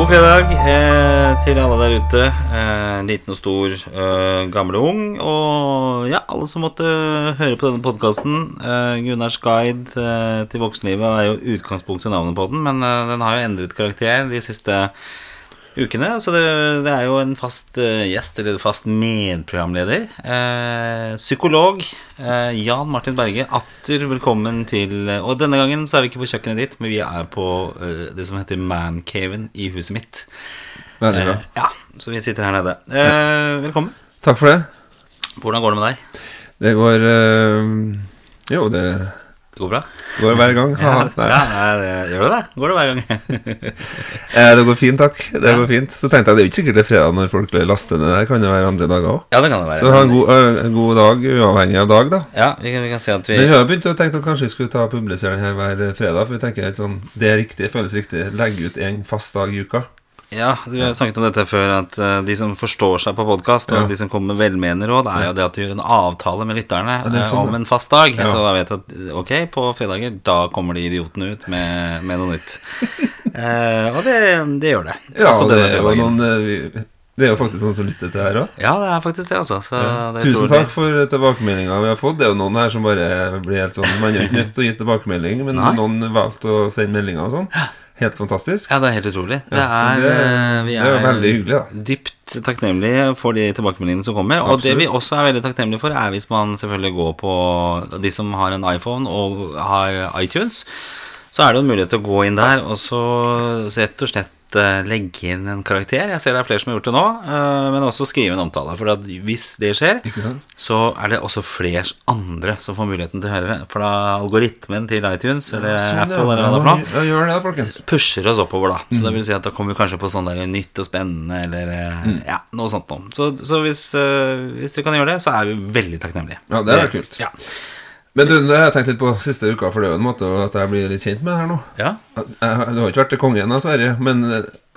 God fredag eh, til alle der ute. Eh, liten og stor, eh, gammel og ung. Og ja, alle som måtte høre på denne podkasten. Eh, Gunnars guide eh, til voksenlivet er jo utgangspunktet navnet på den, men eh, den har jo endret karakter de siste ukene. Så det, det er jo en fast eh, gjest, eller fast medprogramleder. Eh, psykolog eh, Jan Martin Berge. Atter velkommen til Og denne gangen så er vi ikke på kjøkkenet ditt, men vi er på eh, det som heter Mancaven i huset mitt. Veldig bra. Eh, ja, så vi sitter her nede. Eh, velkommen. Takk for det. Hvordan går det med deg? Det går eh, Jo, det Det går bra? går hver gang. Ja, ja nei, det, gjør det det? Går det hver gang? Eh, det går fint, takk. Det Ja. går fint. Så tenkte jeg det er jo ikke sikkert det er fredag når folk laster ned det Kan jo være andre dager òg. ja, det kan det være. Så ha en god, uh, god dag uavhengig av dag, da. Ja, vi kan, vi kan si at vi Men vi har begynt å tenke at kanskje vi skulle ta og publisere den her hver fredag. For vi tenker helt sånn Det er riktig, føles riktig. Legge ut en fast dag i uka. Ja, vi har snakket om dette før, at eh, de som forstår seg på podkast, og Ja. de som kommer med velmenende råd, er jo det at du gjør en avtale med lytterne Ja, det er eh, sånn, om en fast dag. Ja. Så da vet du at ok, på fredager, da kommer de idiotene ut med, med noe nytt. Eh, og det, det gjør det. Ja, det denne er noen eh, Det er jo faktisk noen som lytter til det her òg. Ja, det er faktisk det, altså. Så det Tusen takk for tilbakemeldinga vi har fått. Det er jo noen her som bare blir helt sånn Man er ikke nødt til å gi tilbakemelding, men Nei. noen valgte å sende meldinger og sånn. Helt fantastisk. Ja, det er helt utrolig. Det Ja, så er, det- eh, vi det er veldig hyggelig, da. dypt takknemlige for de tilbakemeldingene som kommer. Og det vi også er veldig takknemlige for, er hvis man selvfølgelig går på De som har en iPhone og har iTunes, så er det en mulighet til å gå inn der og så rett og slett eh, legge inn en karakter. Jeg ser det er flere som har gjort det nå, eh, men også skrive en omtale. For at hvis det skjer, så er det også flere andre som får muligheten til å høre. For da algoritmen til iTunes eller Sånn, Apple eller hva det er for noe Ja, pusher oss oppover, da. Så Mm. det vil si at da kommer vi kanskje på sånn der nytt og spennende, eller eh, Mm. ja, noe sånt noe. Så, så hvis, eh, hvis dere kan gjøre det, så er vi veldig takknemlige. Ja, det er kult. Ja. Men du, det har jeg tenkt litt på siste uka, for det er jo en måte at jeg blir litt kjent med her nå. ja. Jeg, jeg, du har ikke vært til kongen av Sverige, men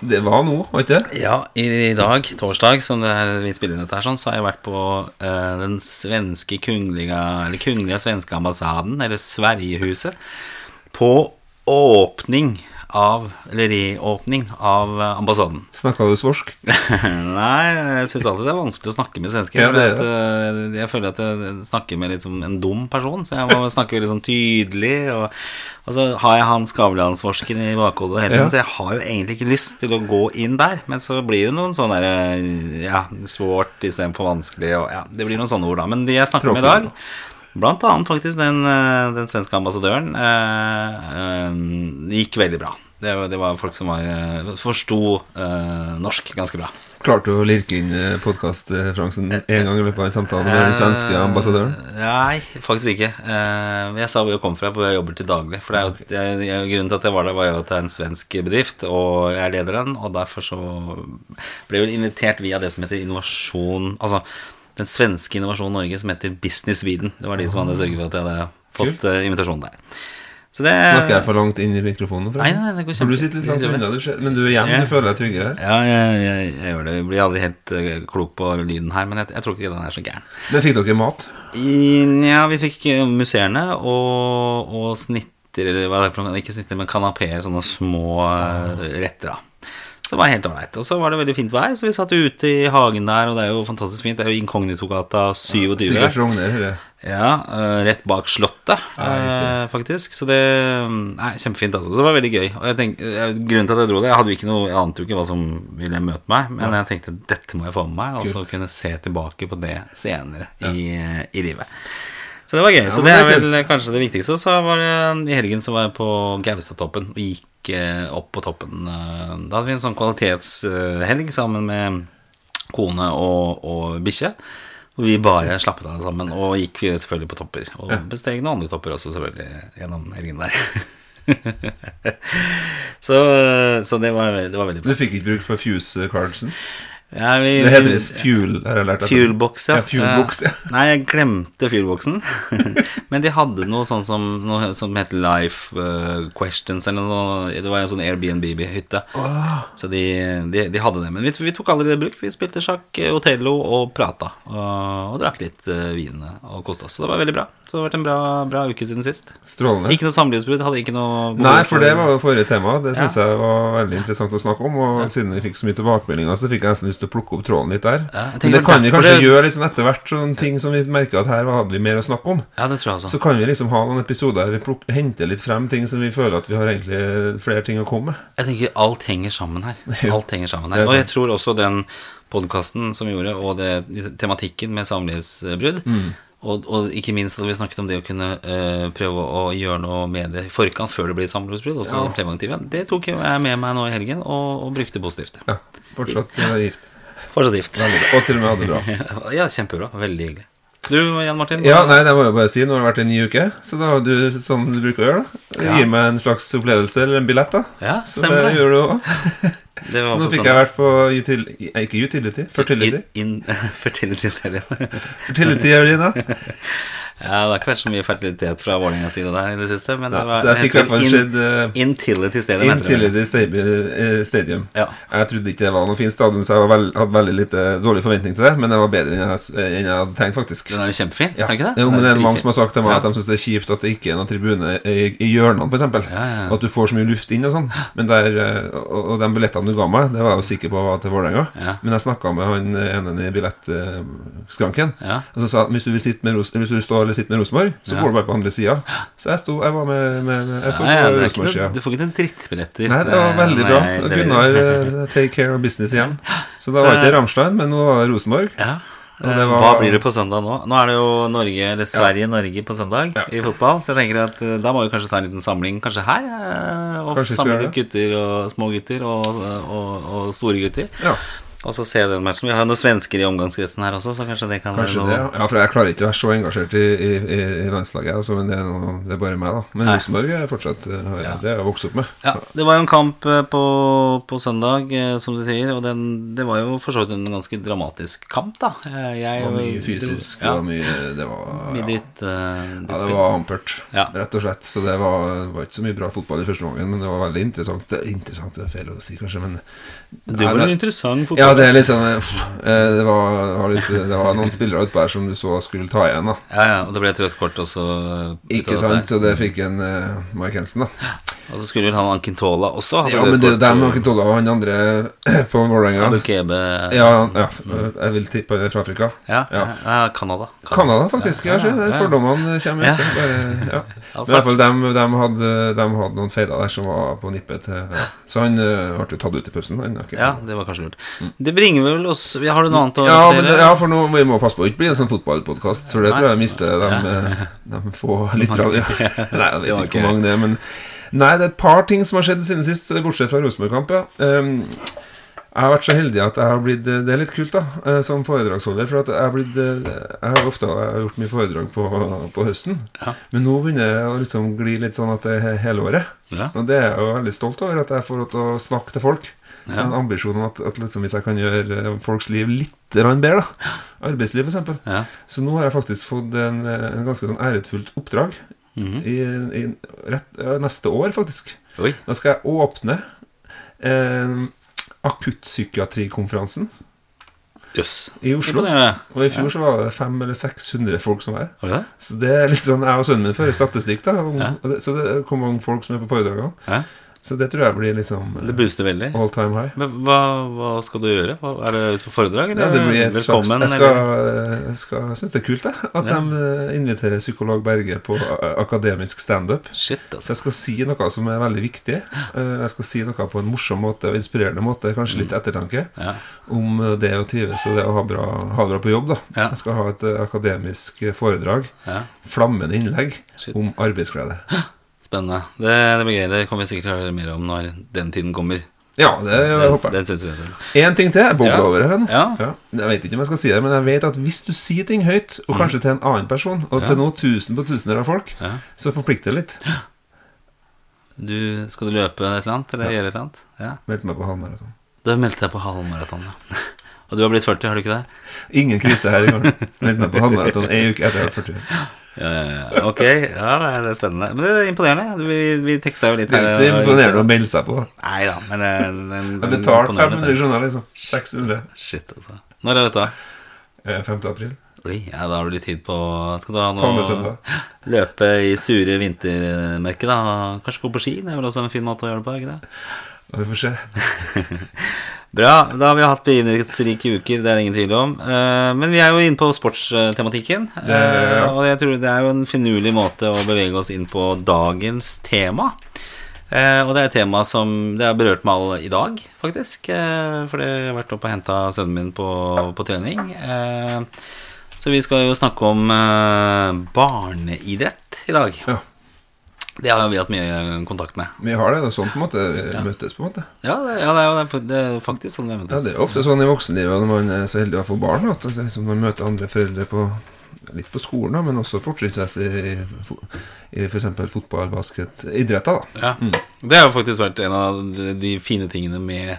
det var nå, var ikke det? Ja, i dag, torsdag, som det er, vi spiller inn dette her sånn, så har jeg vært på eh, den svenske kungliga, eller kungliga svenske ambassaden, eller Sverigehuset, på åpning av, eller reåpning av eh, ambassaden. Snakka du svorsk? Nei, jeg syns alltid det er vanskelig å snakke med svensker. Ja, det det at, eh, jeg føler at jeg snakker med litt som en dum person, så jeg må snakke veldig sånn tydelig. Og, og så har jeg han Skavlan-svorsken i bakhodet hele tiden, Ja. så jeg har jo egentlig ikke lyst til å gå inn der. Men så blir det noen sånne der, ja, svårt istedenfor vanskelig, og ja, det blir noen sånne ord, da. Men de jeg snakker med i dag Blant annet faktisk den, eh, den svenske ambassadøren. Eh, eh, gikk veldig bra. Det, det var folk som var, eh, forsto eh, norsk ganske bra. Klarte du å lirke inn podkastreferansen én gang i løpet av en samtale med den svenske ambassadøren? Nei, faktisk ikke. Jeg sa hvor jeg kom fra, hvor jeg jobber til daglig. For jeg, jeg, Grunnen til at jeg var der, var jo at det er en svensk bedrift, og jeg leder den. Og derfor så ble jeg invitert via det som heter innovasjon Altså den svenske Innovasjon Norge som heter Business Sweden. Det var de som hadde sørget for at jeg hadde fått Kult. eh, invitasjon der. Så det Snakker jeg for langt inn i mikrofonen? Nei, nei, det går For du sitter litt langt kjempe- unna, men du er hjemme, Ja. du føler deg tryggere her. Ja, jeg, jeg, jeg gjør det. Vi blir aldri helt eh, klok på lyden her, men jeg, jeg tror ikke den er så gæren. Men fikk dere mat? Nja, ja, vi fikk musserende museerne og, og snitter, eller hva er det for noe? Ikke snitter, men kanapeer, sånne små eh, retter, da. Så det var helt ålreit. Og så var det veldig fint vær, så vi satt ute i hagen der, og det er jo fantastisk fint. Det er jo Inkognitogata 27. Sikkert Frogner, hører jeg. Ja, eh, rett bak Slottet, Ja, eh, faktisk. Så det Nei, kjempefint, altså. Så det var veldig gøy. Og jeg tenk, eh, grunnen til at jeg dro det Jeg hadde jo ikke noe Jeg ante jo ikke hva som ville møte meg, men jeg tenkte dette må jeg få med meg, og så kunne se tilbake på det senere i, i livet. Så det var gøy. så det er vel kanskje det viktigste. Så var det I helgen så var jeg på Gaustatoppen og gikk eh, opp på toppen. eh, Da hadde vi en sånn kvalitetshelg sammen med kone og, og bikkje. Og vi bare slappet av sammen og gikk selvfølgelig på topper. Og besteg noen andre topper også, selvfølgelig, gjennom helgen der. så, så det, var, det var veldig Du fikk ikke bruk for Fuse Carlsen? Ja, vi, Det heter visst fuel, har jeg lært. Fuelbox, ja. Ja, fuelbox, ja. Nei, jeg glemte fuelboxen. Men de hadde noe sånn som Noe som heter Life uh, Questions eller noe. Det var en sånn Airbnb-hytte. Så de, de, de hadde det. Men vi, vi tok aldri det i bruk. Vi spilte sjakk, eh, Otello og prata. Og, og drakk litt uh, vin og koste oss. Så det var veldig bra. Så det har vært en bra, bra uke siden sist. Strålende. Ikke noe samlivsbrudd. Hadde ikke noe Nei, for det var jo forrige tema. Det syns Ja. jeg var veldig interessant å snakke om. Og siden vi fikk så mye tilbakemeldinger, så fikk jeg nesten lyst til å plukke opp tråden litt der. Ja, Men det kan vi kanskje det- gjøre sånn etter hvert, sånne ting som vi merker at her hadde vi mer å snakke om. Ja, det tror jeg også. Så kan vi liksom ha noen episoder der vi plukker, henter litt frem ting som vi føler at vi har egentlig flere ting å komme med. Jeg tenker alt henger sammen her. Alt henger sammen her. er Og jeg tror også den podkasten som vi gjorde, og det, tematikken med samlivsbrudd, Mm. og, og ikke minst at vi snakket om det å kunne uh, prøve å gjøre noe med det i forkant før det blir et samlivsbrudd, Ja. det tok jeg med meg nå i helgen, og, og brukte positivt. Ja, fortsatt eh, gift. Fortsatt gift. Og til og med hadde det bra. Ja, kjempebra. Veldig hyggelig. Du, Jan Martin? Ja, nei, det må jeg bare si. Nå har det vært en ny uke, så da har du, som du bruker å gjøre, da, Ja. gir meg en slags opplevelse eller en billett, da. Ja, Så stemmer det det. gjør du òg. Så nå fikk jeg vært på util, eh, Ikke utility, fertility. In, in, fertility Stadium. Fertility, Evelina. Ja, det har ikke vært så mye fertilitet fra Vålerengas side der i det siste. Men det Ja, var, så jeg fikk i hvert fall skjedd uh, Intility Stadium. det. Intility Stadium, eh, Ja. Jeg trodde ikke det var noe fint stadion, så jeg veld, hadde veldig lite dårlig forventning til det. Men det var bedre enn jeg, enn jeg hadde tenkt, faktisk. Den er jo kjempefin, Ja. er ikke det? Jo, men det er mange som har sagt til meg at de syns det er kjipt at det ikke er noen tribune i, i hjørnene, f.eks. Ja, ja. At du får så mye luft inn og sånn. Men der, eh, og, og de billettene du ga meg, det var jeg jo sikker på var til Vålerenga. Ja. Men jeg snakka med han ene i billettskranken. Og så sa han hvis du vil sitte med, Ros hvis du vil sitte med Rosenborg, så Ja. går du bare på andre sida. Så jeg sto Jeg var med, med Jeg sto Nei, ja, på Rosenborg-sida. du får ikke noen drittbilletter. Nei, det var veldig bra. jeg. Gunnar eh, take care of business igjen. Så da var ikke Ramstein, men nå var det Rosenborg. Ja. Var- Hva blir det på søndag nå? Nå er det jo Norge, eller Sverige-Norge på søndag Ja. i fotball. Så jeg tenker at eh, da må vi kanskje ta en liten samling kanskje her. eh, Og Kanskje samle litt gutter og små gutter og, og, og store gutter. Ja, Og så se den matchen. Vi har jo noen svensker i omgangskretsen her også, så kanskje det kan kanskje være det. noe Ja. ja, for jeg klarer ikke å være så engasjert i, i, i, landslaget, altså, men det er, noe, det er bare meg, da. Men. Rosenborg er fortsatt eh, Ja. Det har jeg vokst opp med. Ja, Det var jo en kamp eh, på, på søndag, eh, som du sier, og den, det var jo for så vidt en ganske dramatisk kamp, da. Jeg, Det var mye fysisk, det Ja, var mye Det var ja. dritt, eh, Ja, det var ampert, Ja. rett og slett. Så det var, det var ikke så mye bra fotball i første omgang, men det var veldig interessant. Det, interessant det er feil å si, kanskje, men Det var en interessant fotball. Ja, det er litt sånn eh, eh, det, var, litt, det var noen spillere utpå her som du så skulle ta igjen, da. Ja, ja, og det ble et rødt kort også. eh, Ikke sant? Og det fikk en uh, Mike Hensen, da. Og så skulle vel han Ankintola også Ja, men det er dem og Kintola og han andre på Vålerenga. Ja, ja, jeg vil tippe fra Afrika. Ja, Ja. ja, Canada. Canada, faktisk. Ja, Ja, ja. Fordommene kommer ut. Ja. Altså, I hvert fall dem, de, hadde, de hadde noen feiler der som var på nippet til. Så han ble jo tatt ut i pausen. Ja, det var kanskje lurt. Det bringer vel oss vi- Har du noe annet å Ja, men, det- ja, for nå vi må passe på å ikke bli en sånn fotballpodkast, for det Nei. tror jeg mister de, eh, de få lytterne. Ja. Nei, jeg vet ikke hvor mange det er, men Nei, det er et par ting som har skjedd siden sist, bortsett fra Rosenborg-kamp. Ja. Um, jeg har vært så heldig at jeg har blitt Det er litt kult, da, eh, som foredragsholder. For jeg har blitt eh, Jeg har ofte jeg har gjort mye foredrag på, på høsten, Ja. men nå begynner jeg å liksom gli litt sånn at det er hele året. Ja. Og det er jeg jo veldig stolt over, at jeg får lov til å snakke til folk. Så Ja. en ambisjon om at, at liksom hvis jeg kan gjøre eh, folks liv litt bedre, da. Arbeidsliv, f.eks. Ja. Så nå har jeg faktisk fått en, eh, en ganske sånn æretfullt oppdrag Mhm. i, i rett, neste år, faktisk. Oi. Da skal jeg åpne eh, akuttpsykiatrikonferansen Yes. i Oslo. Og i fjor så var det 500 eller 600 folk som var her. Så det er litt sånn Jeg og sønnen min fører statistikk, da. Om, Ja. så det kommer mange folk som er på foredragene. Ja. Så det tror jeg blir liksom Det booster veldig. all time high. Men hva, hva skal du gjøre? Er det på foredrag, eller Ja, det blir et slags? Jeg skal, eller? jeg skal synes det er kult, jeg. At Ja. de eh, inviterer psykolog Berge på eh, akademisk standup. Shit, Så altså. jeg skal si noe som er veldig viktig. Eh, Jeg skal si noe på en morsom måte og inspirerende måte, kanskje litt ettertanke, Ja. om eh, det å trives og det å ha, bra, ha det bra på jobb. da Ja. Jeg skal ha et eh, akademisk eh, foredrag, ja. flammende innlegg, Shit. om arbeidsglede. Spennende. Det, det blir gøy. Det kommer vi sikkert til å høre mer om når den tiden kommer. Ja, det jeg håper jeg. Én ting til. Jeg bobler Ja. over her nå. Ja. Jeg vet ikke om jeg skal si det, men jeg vet at hvis du sier ting høyt, og kanskje til en annen person, og Mm. Til noen tusen på tusener av folk, så forplikter det litt. Du, skal du løpe et eller annet, eller gjøre et eller annet? Ja. Meldte meg på halvmaraton. Du har meldt deg på halvmaraton, ja. Og du har blitt 40, har du ikke det? Ingen krise her i går. Meldte meg på halvmaraton ei uke etter jeg var 40. Ja, ja. Ok, ja, det er, spennende. Men det er imponerende. Vi, vi teksta jo litt Det er ikke så imponerende å melde seg på. Nei da, men eh, den, den, Jeg betalte 500 kroner, liksom. 600. Shit, altså. Når er dette? Eh, 5. april. Oi, ja, da har du litt tid på Skal du ha noe. Løpe i sure vintermørket, da? Kanskje gå på ski? Det er vel også en fin måte å gjøre det på? ikke det? Vi får se. Bra. Da har vi hatt begivenhetsrike uker, det er det ingen tvil om. Eh, men vi er jo inne på sportstematikken. Det- ja. eh, Og jeg tror det er jo en finurlig måte å bevege oss inn på dagens tema. Eh, og det er et tema som det har berørt meg all i dag, faktisk. For jeg har vært oppe og henta sønnen min på, på trening. Så vi skal jo snakke om barneidrett i dag. Ja. Det har vi hatt mye kontakt med. Vi har det. Det er sånn på en måte vi møtes, på en måte. Ja, det, ja, det er jo det, det er faktisk sånn det Ja, møtes. Det er ofte sånn i voksenlivet når man er så heldig å få barn, at liksom man møter andre foreldre på Litt på skolen, da, men også fortrinnsmessig i, i f.eks. fotball, basket, idretter. da Ja. Det har jo faktisk vært en av de, fine tingene med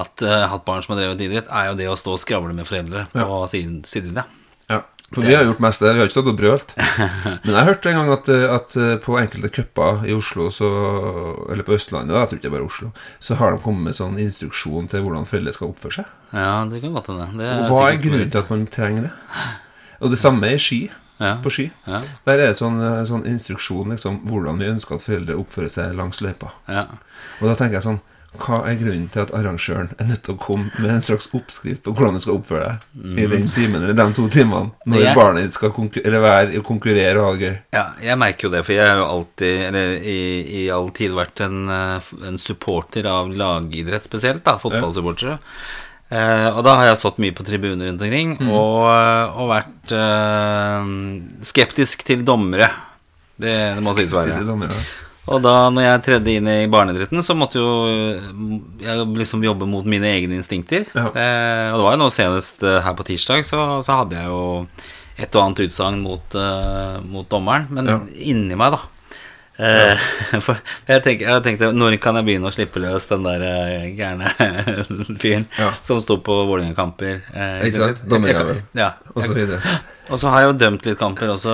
at uh, hatt barn som har drevet idrett, er jo det å stå og skravle med foreldre på siden, sidelinja. Ja. For vi har gjort mest det. Vi har ikke stått og brølt. Men jeg hørte en gang at, eh, at eh, på enkelte cuper i Oslo, så, eller på Østlandet, da, jeg tror ikke det er bare Oslo, så har de kommet med sånn instruksjon til hvordan foreldre skal oppføre seg. Ja, det kan godt hende. Det Og hva er grunnen til at man trenger det? Og det samme er ski. Ja. På ski. Ja. Der er det sånn, eh, sånn instruksjon liksom, hvordan vi ønsker at foreldre oppfører seg langs løypa. Ja. Og da tenker jeg sånn Hva er grunnen til at arrangøren er nødt til å komme med en slags oppskrift på hvordan du skal oppføre deg i den timen eller de to timene når Mm. Jeg- barnet ditt skal konkur eller være, konkurrere og ha det gøy? ja, jeg merker jo det, for jeg har jo alltid, eller i, i all tid, vært en, eh, en supporter av lagidrett spesielt, da, fotballsupportere. Eh, og da har jeg stått mye på tribuner rundt omkring, og, eh, og vært eh, skeptisk til dommere. Det, det må sies være. Og da når jeg tredde inn i barneidretten, så måtte jo eh, jeg liksom jobbe mot mine egne instinkter. Ja. Eh, og det var jo nå senest eh, her på tirsdag, så, så hadde jeg jo et og annet utsagn mot, uh, mot dommeren. Men Ja. inni meg, da. For jeg, tenk, jeg tenkte når kan jeg begynne å slippe løs den der eh, gærne fyren Ja. som sto på Vålerenga-kamper? Eh, Ikke sant? Dommerjævel. Ja. Og så videre. Og så har jeg jo dømt litt kamper også,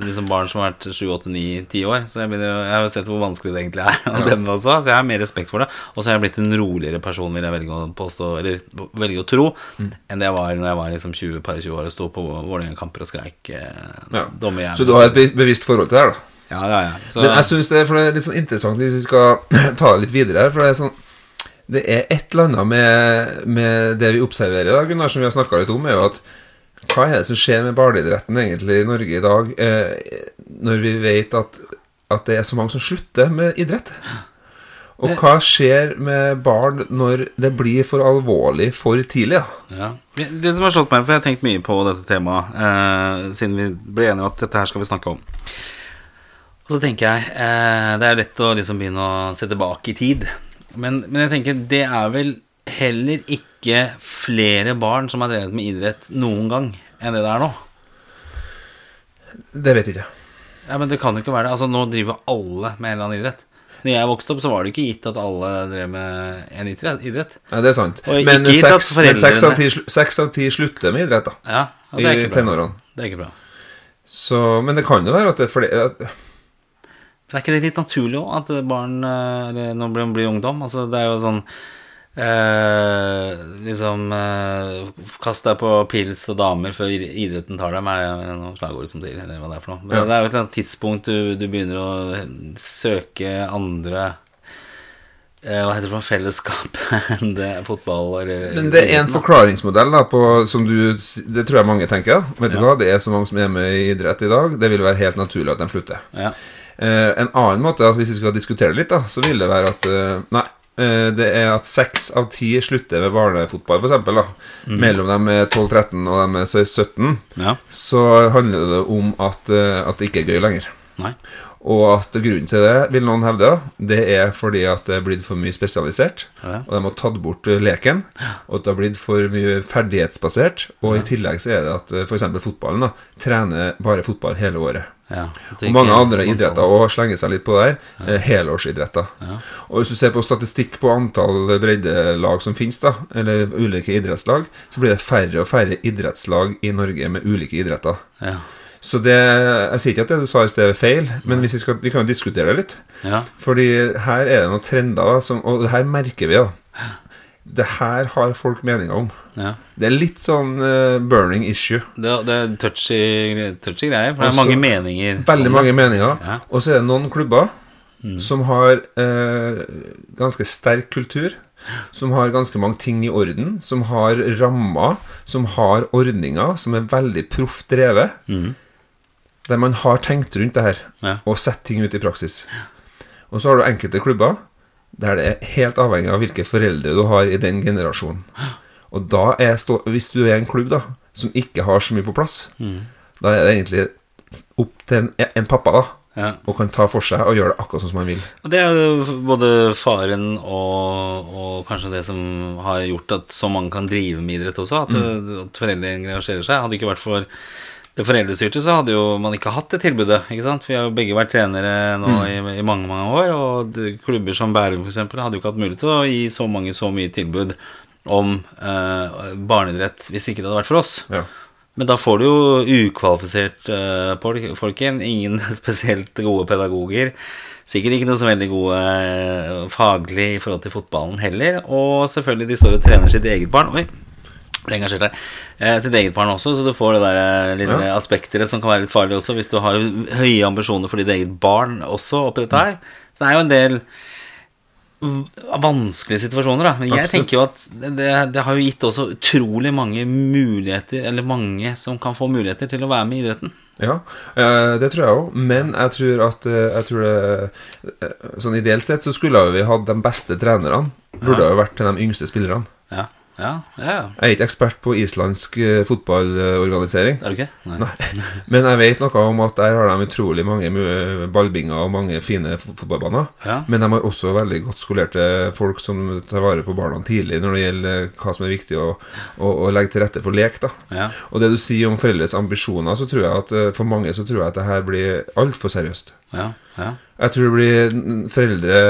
liksom barn som har vært 7, 8, 9, 10 år. Så jeg, begynner, jeg har jo sett hvor vanskelig det egentlig er å Ja. dømme også, så jeg har mer respekt for det. Og så har jeg blitt en roligere person, vil jeg velge å påstå, eller velge å tro, Mm. enn det jeg var når jeg var liksom 20, par 20 år og sto på Vålerenga-kamper og skreik eh, Ja. Så du har et bevisst forhold til det her, da? Ja, ja, ja. Så, Men jeg synes det, det er litt sånn interessant hvis vi skal ta det litt videre her. For det er sånn Det er et eller annet med, med det vi observerer, da, Gunnar, som vi har snakka litt om, er jo at hva er det som skjer med barneidretten egentlig i Norge i dag, eh, når vi vet at, at det er så mange som slutter med idrett? Og hva skjer med barn når det blir for alvorlig for tidlig? Ja. Det som har slått meg, for jeg har tenkt mye på dette temaet eh, siden vi ble enige om at dette her skal vi snakke om. Og så tenker jeg eh, Det er lett å liksom begynne å se tilbake i tid. Men, men jeg tenker det er vel heller ikke flere barn som har drevet med idrett noen gang enn det det er nå. Det vet jeg ikke. Ja, Men det kan jo ikke være det. Altså Nå driver alle med en eller annen idrett. Når jeg vokste opp, så var det ikke gitt at alle drev med en idrett. Nei, Ja, det er sant. Og Men seks, men seks, av foreldrene- av ti slutter med idrett, da. Ja, og det er ikke bra. tenårene. Det er ikke bra. Så, men det kan jo være at det er flere Men er ikke det litt naturlig òg, at barn eh, når de blir ungdom? Altså, det er jo sånn eh, Liksom eh, Kast deg på pils og damer før idretten tar dem, er noe slagord som sier, eller hva det er for noe. Men Ja. det er jo et tidspunkt du, du begynner å søke andre eh, Hva heter det for fellesskap enn det fotball eller Men det er en forklaringsmodell da, på, som du Det tror jeg mange tenker. Vet du hva, Det er så mange som er med i idrett i dag. Det vil være helt naturlig at de slutter. Ja. Eh, en annen måte, hvis vi skal diskutere det litt, da, så vil det være at eh, Nei. eh, Det er at seks av ti slutter ved barnefotball, f.eks. Mhm. Mellom dem er 12-13 og dem er 17. ja. Så handler det om at, at det ikke er gøy lenger. Nei. Og at grunnen til det, vil noen hevde, det er fordi at det er blitt for mye spesialisert. Ja. Og de har tatt bort eh, leken. Og at det har blitt for mye ferdighetsbasert. Og i tillegg så er det at f.eks. fotballen da trener bare fotball hele året. Ja, Og mange andre idretter også slenger seg litt på der. Ja. Helårsidretter. Ja. Og hvis du ser på statistikk på antall breddelag som finnes, da, eller ulike idrettslag, så blir det færre og færre idrettslag i Norge med ulike idretter. Ja. Så det Jeg sier ikke at det du sa i sted er feil, men vi, skal, vi kan jo diskutere det litt. ja. Fordi her er det noen trender, som, og det her merker vi, da. Det her har folk meninger om. ja. Det er litt sånn uh, burning issue. Det, det er touchy, touchy greier. For det er Også- mange meninger. Veldig mange det. meninger. Ja. Og så er det noen klubber som har uh, ganske sterk kultur. Som har ganske mange ting i orden. Som har rammer. Som har ordninger som er veldig proft drevet. Der man har tenkt rundt det her Ja. og sett ting ut i praksis. Og så har du enkelte klubber der det er helt avhengig av hvilke foreldre du har i den generasjonen. Og da er stå, hvis du er en klubb da som ikke har så mye på plass, da er det egentlig opp til en, en pappa da Ja. og kan ta for seg og gjøre det akkurat sånn som han vil. Og det er jo både faren og, og kanskje det som har gjort at så mange kan drive med idrett også, at, at foreldre engasjerer seg. Hadde det ikke vært for det foreldrestyrte, så hadde jo man ikke hatt det tilbudet. ikke sant? Vi har jo begge vært trenere nå i, i mange mange år, og klubber som Bærum f.eks. hadde jo ikke hatt mulighet til å gi så mange så mye tilbud om eh, barneidrett hvis ikke det hadde vært for oss. Ja. Men da får du jo ukvalifisert eh, folk, folk inn. Ingen spesielt gode pedagoger. Sikkert ikke noe så veldig gode eh, faglig i forhold til fotballen heller. Og selvfølgelig, de står og trener sitt eget barn. Oi, ble engasjert der. Eh, sitt eget barn også, så du får det der eh, lille Ja. aspekteret som kan være litt farlig også, hvis du har høye ambisjoner for ditt eget barn også oppi dette her. Så det er jo en del vanskelige situasjoner, da. Men jeg tenker jo at det, det har jo gitt også utrolig mange muligheter, eller mange som kan få muligheter til å være med i idretten. Ja, eh, det tror jeg òg. Men jeg tror at eh, jeg tror det, eh, Sånn ideelt sett så skulle vi hatt de beste trenerne. Burde ha vært til de yngste spillerne. Ja, ja, ja. Jeg er ikke ekspert på islandsk eh, fotballorganisering. Er du ikke? Nei. Nei. Men jeg vet noe om at der har de utrolig mange mu- ballbinger og mange fine fotballbaner. Ja. Men de har også veldig godt skolerte folk som tar vare på barna tidlig når det gjelder hva som er viktig å, å, å legge til rette for lek. da Ja. Og det du sier om foreldres ambisjoner, så tror jeg at eh, for mange så tror jeg at det her blir altfor seriøst. Ja, ja. Jeg tror det blir foreldre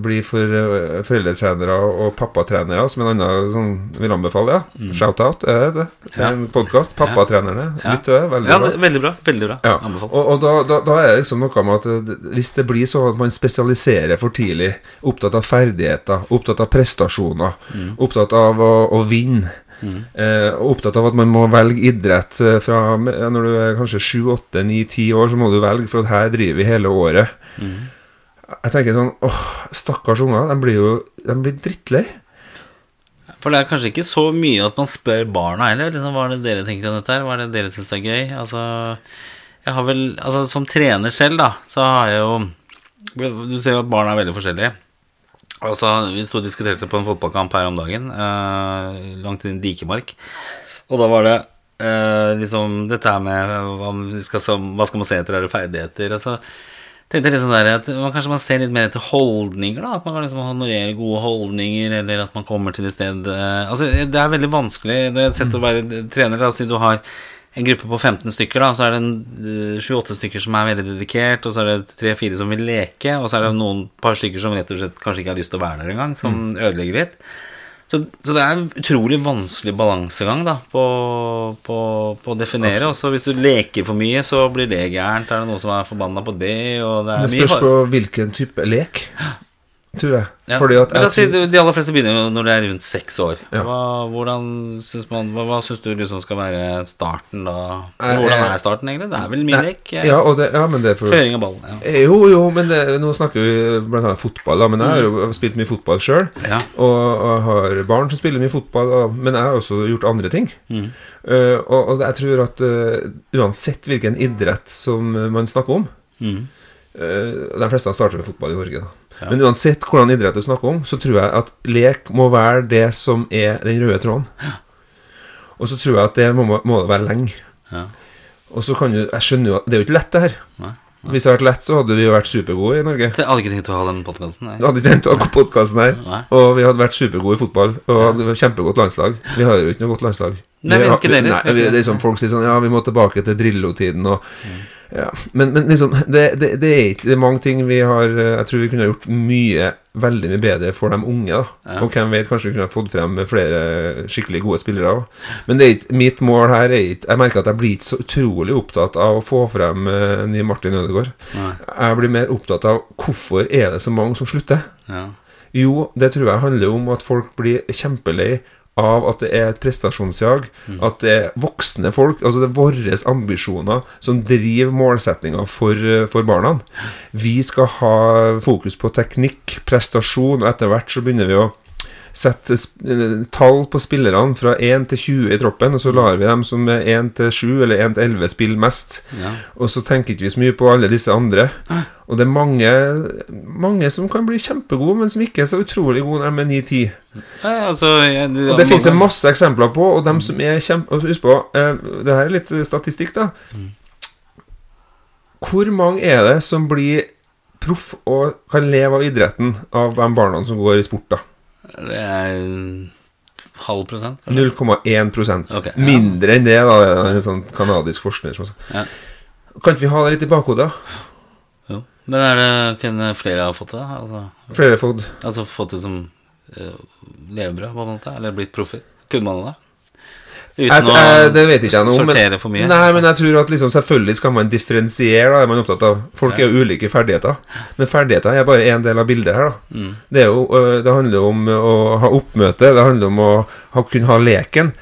blir for eh, foreldretrenere og pappatrenere, som en annen sånn, vil anbefale. Ja. Shout-out, er det det? Mm. Ja. En podkast. Pappatrenerne. Ja. Lytt til det. Veldig ja bra. det, veldig bra. Veldig bra. Ja. Og, og da, da, da er det liksom noe med at eh, hvis det blir sånn at man spesialiserer for tidlig, opptatt av ferdigheter, opptatt av prestasjoner, Mm. opptatt av å, å vinne, eh, og opptatt av at man må velge idrett eh, fra ja, Når du er kanskje 7, 8, 9, 10 år, så må du velge, for at her driver vi hele året. Mm. Jeg tenker sånn åh, stakkars unger. De blir jo de blir drittlei. For det er kanskje ikke så mye at man spør barna heller. Liksom, hva er det dere tenker om dette her? Hva er det dere syns er gøy? Altså, jeg har vel Altså, som trener selv, da, så har jeg jo Du ser jo at barna er veldig forskjellige. Altså, Vi sto og diskuterte på en fotballkamp her om dagen, eh, langt inn i Dikemark. Og da var det eh, liksom dette her med hva, skal, hva skal man se etter, er det ferdigheter? Og så tenkte jeg liksom der at man, kanskje man ser litt mer etter holdninger, da. At man kan liksom honorere gode holdninger, eller at man kommer til et sted eh, Altså, det er veldig vanskelig. når jeg har sett å være trener. La oss si du har en gruppe på 15 stykker, da, så er det 7-8 stykker som er veldig dedikert, og så er det tre-fire som vil leke, og så er det noen par stykker som rett og slett kanskje ikke har lyst til å være der engang, som ødelegger litt. Så, så det er en utrolig vanskelig balansegang da, på, på, på å definere. Og så hvis du leker for mye, så blir det gærent. Er det noen som er forbanna på det? Og det er Det spørs mye. på hvilken type lek, tror jeg. ja. Fordi at jeg tror- de aller fleste begynner jo når de er rundt seks år. Ja. Hva, hvordan syns man, hva, hva syns du liksom skal være starten da? Hvordan er starten, egentlig? Det er vel min lek? Ja, det, ja, men det er for Føring av ballen. Ja. Eh, Jo, jo, men det, nå snakker vi blant annet fotball, da. Men jeg har jo spilt mye fotball sjøl. Ja. Og, og har barn som spiller mye fotball, og, men jeg har også gjort andre ting. Mm. Uh, og, og jeg tror at uh, uansett hvilken idrett som man snakker om Mm. uh, De fleste starter med fotball i Norge, da. Men uansett hvordan idrett du snakker om, så tror jeg at lek må være det som er den røde tråden. Og så tror jeg at det må, må det være lenge. Ja. Og så kan du Jeg skjønner jo at det er jo ikke lett, det her. Nei. Hvis det hadde vært lett, så hadde vi jo vært supergode i Norge. Jeg hadde ikke tenkt å ha den podkasten. her. hadde ikke tenkt å ha podkasten her. Nei. Og vi hadde vært supergode i fotball og hadde kjempegodt landslag. Vi har jo ikke noe godt landslag. Nei, vi har ikke det heller. er sånn Folk sier sånn Ja, vi må tilbake til Drillo-tiden og ja. men, men liksom det, det, det er ikke Det er mange ting vi har eh, Jeg tror vi kunne gjort mye Veldig mye bedre for de unge. da Ja. Og hvem vet, kanskje vi kunne fått frem flere skikkelig gode spillere òg. Men det er ikke, mitt mål her er ikke Jeg merker at jeg blir ikke så utrolig opptatt av å få frem uh, ny Martin Ødegaard. Nei. Jeg blir mer opptatt av hvorfor er det så mange som slutter. Ja. Jo, det tror jeg handler om at folk blir kjempelei av at det er et prestasjonsjag. At det er voksne folk, altså det er våre ambisjoner, som driver målsettinga for, eh, for barna. Vi skal ha fokus på teknikk, prestasjon, og etter hvert så begynner vi å sette eh, tall på spillerne fra 1 til 20 i troppen, og så lar vi dem som er 1 til 7 eller 1 til 11 spille mest. Ja. Og så tenker ikke vi så mye på alle disse andre. Og det er mange, mange som kan bli kjempegode, men som ikke er så utrolig gode når de er 9-10. Nei, altså, Og det finnes det masse eksempler på, og dem som er kjempe... Husk på, eh, det her er litt statistikk, da. Hvor mange er det som blir proff og kan leve av idretten av de barna som går i sport, da? Det er halv prosent? 0,1 okay, ja. Mindre enn det, da. En sånn kanadisk forsker som Ja. Kan ikke vi ha det litt i bakhodet? Jo. Men er det kunne flere ha fått det? Altså, Flere fått altså fått det som uh, levebrød, på en måte? Eller blitt proffer? Kunne man det? Jeg, Uten jeg, Det vet ikke jeg noe om. sortere for mye? Nei, altså. men jeg tror at liksom selvfølgelig skal man differensiere. Da, er man opptatt av Folk er jo ulike ferdigheter. Men ferdigheter er bare én del av bildet her. da Mm. Det, jo, det handler om å ha oppmøte, det handler om å ha, kunne ha leken.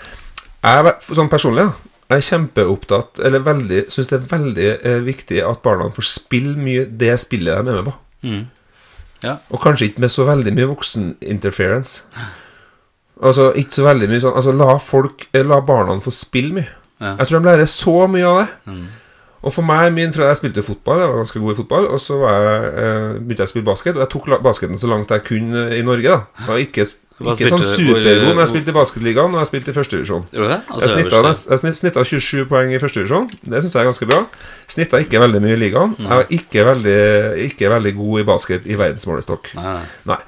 Jeg, sånn personlig, da, jeg er kjempeopptatt Eller veldig syns det er veldig eh, viktig at barna får spille mye det spillet de er med på. Mm. Ja. Og kanskje ikke med så veldig mye vokseninterference. Altså ikke så veldig mye sånn Altså la folk eh, La barna få spille mye. Ja. Jeg tror de lærer så mye av det. Mm. Og for meg, min, jeg spilte fotball, jeg var ganske god i fotball, og så var jeg, eh, begynte jeg å spille basket, og jeg tok basketen så langt jeg kunne i Norge. da Jeg var ikke, ikke sånn supergod, men jeg spilte i basketligaen, og jeg spilte i førstedivisjon. Jeg Altså, snitta, jeg snitt- snittet 27 poeng i førstedivisjon. Det syns jeg er ganske bra. Snitta ikke veldig mye i ligaen. Jeg var ikke veldig, ikke veldig god i basket i verdensmålestokk. Nei, nei.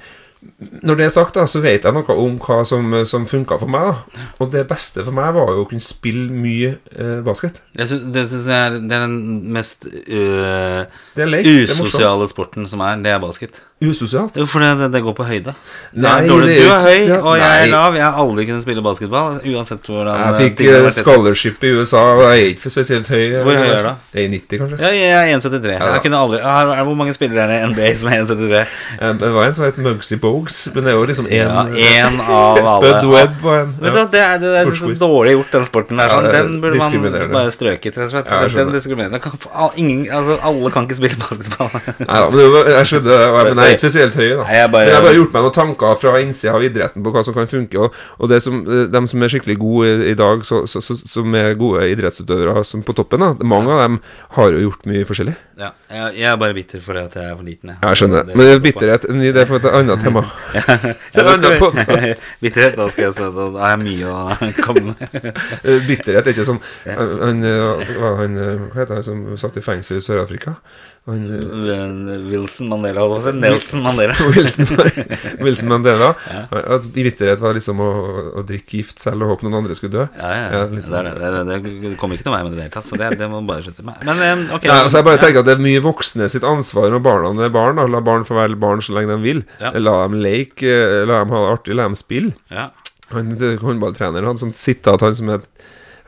Når det er sagt, da, så vet jeg noe om hva som, som funka for meg. da Og det beste for meg var jo å kunne spille mye eh, basket. Synes, det syns jeg er, det er den mest uh, Det lek. Usosiale sporten som er. Det er basket. Usosialt. Jo, for det, det går på høyde. Nei, er du er høy, og jeg er lav. Jeg har aldri kunnet spille basketball, uansett hvordan Jeg eh, fikk eh, scholarship i USA, og jeg er ikke for spesielt høy. Hvor høy er du da? Jeg er 90, kanskje. Ja, jeg er 1,73. Ja. Jeg kunne aldri Hvor mange spillere er det i NBA som er 1,73? Eh, Det var en som het Mugsy Bogues, men det er jo liksom én Ja, en av alle. Webb og en. Ja. det er, det er så dårlig gjort, den sporten der. Ja, Den burde man bare strøket, rett og slett. Ja, den diskriminerer diskriminerende. Kan ingen, altså, alle kan ikke spille basketball. Nei da, men var, jeg skjønner, men jeg er ikke spesielt høy, da. Nei, jeg bare- Men jeg har bare gjort meg noen tanker fra innsida av idretten på hva som kan funke. Og, og det som, de som er skikkelig gode i, i dag, så, så, så, som er gode idrettsutøvere som på toppen, da, mange av dem har jo gjort mye forskjellig. Ja, jeg, jeg er bare bitter for at jeg er for liten. Jeg skjønner. Men det er bitterhet det er for et annet tema. Ja, ja, er skal vi- Bitterhet, skal jeg si da har jeg mye å komme med. Eh, Bitterhet er ikke sånn han, eh, han, eh, hva heter han som satt i fengsel i Sør-Afrika? Eh, Wilson Mandela, holdt. Nelson Mandela. Wilson, Wilson Mandela. At bitterhet var liksom å, å drikke gift selv og håpe noen andre skulle dø. Ja, ja, Ja, ja. Det, det, det, det, kommer ikke til meg med det hele tatt, så det, det må bare slutte med. Men ok. Nei, altså jeg bare tenker at Det er mye voksne sitt ansvar når barna er barn. Da. La barn få være barn så lenge de vil. Ja. La dem leke, eh, la dem ha det artig, la dem spille. ja. Han håndballtreneren hadde sånt sitat, han som er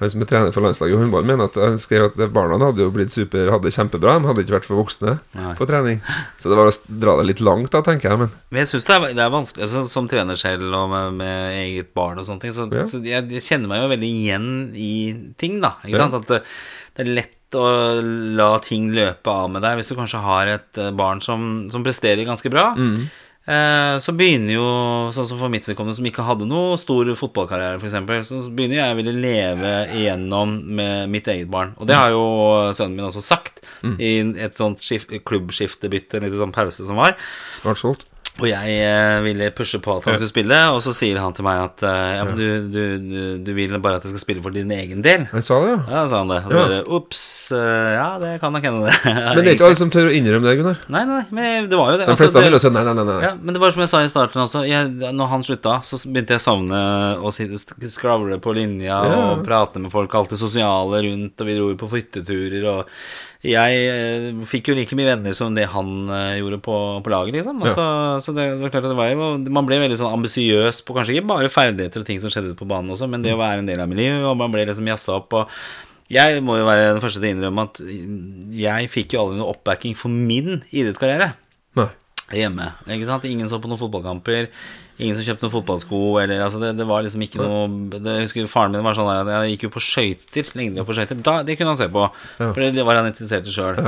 han som er trener for landslaget i håndball, mener at han skrev at barna hadde jo blitt super, hadde det kjempebra. De hadde ikke vært for voksne Nei. på trening. Så det var å dra det litt langt, da, tenker jeg. Men Men jeg syns det, det er vanskelig altså, Som trener selv og med, med eget barn og sånne ting, så, Ja. så jeg, jeg kjenner meg jo veldig igjen i ting, da. Ikke Ja. sant? At det, det er lett å la ting løpe av med deg hvis du kanskje har et eh, barn som, som presterer ganske bra. Mm. Eh, så begynner jo, sånn som for mitt vedkommende, som ikke hadde noe stor fotballkarriere, f.eks., så begynner jeg å ville leve igjennom med mitt eget barn. Og det har jo sønnen min også sagt Mm. i et sånt klubbskiftebytte, en liten sånn pause som var. ble solgt. Og jeg eh, ville pushe på at han skulle spille, og så sier han til meg at eh, ja, men du, du, du, vil bare at jeg skal spille for din egen del. Han sa det, ja. Ja, sa han det. Og så Ja. bare ops, eh, ja, det kan nok hende, det. Men det er ikke alle som tør å innrømme det, Gunnar. Nei, nei, men det var jo det. De Altså, fleste vil jo si nei, nei, nei. ja, men det var som jeg sa i starten også. Jeg, når han slutta, så begynte jeg å savne å skravle på linja Ja. og prate med folk, alt det sosiale rundt, og vi dro jo på flytteturer og jeg eh, fikk jo like mye venner som det han eh, gjorde på, på laget, liksom. Og Ja. så, så det var klart at det var jo Man ble veldig sånn ambisiøs på kanskje ikke bare ferdigheter og ting som skjedde på banen også, men det å være en del av miljøet, og man ble liksom jazza opp og jeg må jo være den første til å innrømme at jeg fikk jo aldri noe oppbacking for min idrettskarriere Nei. Hjemme. Ikke sant? Ingen så på noen fotballkamper. Ingen som kjøpte noen fotballsko. Eller, altså, det, det var liksom ikke noe det, Jeg husker Faren min var sånn der jeg gikk jo på skøyter. Lengdeløp på skøyter. Det kunne han se på. For det var han interessert i sjøl.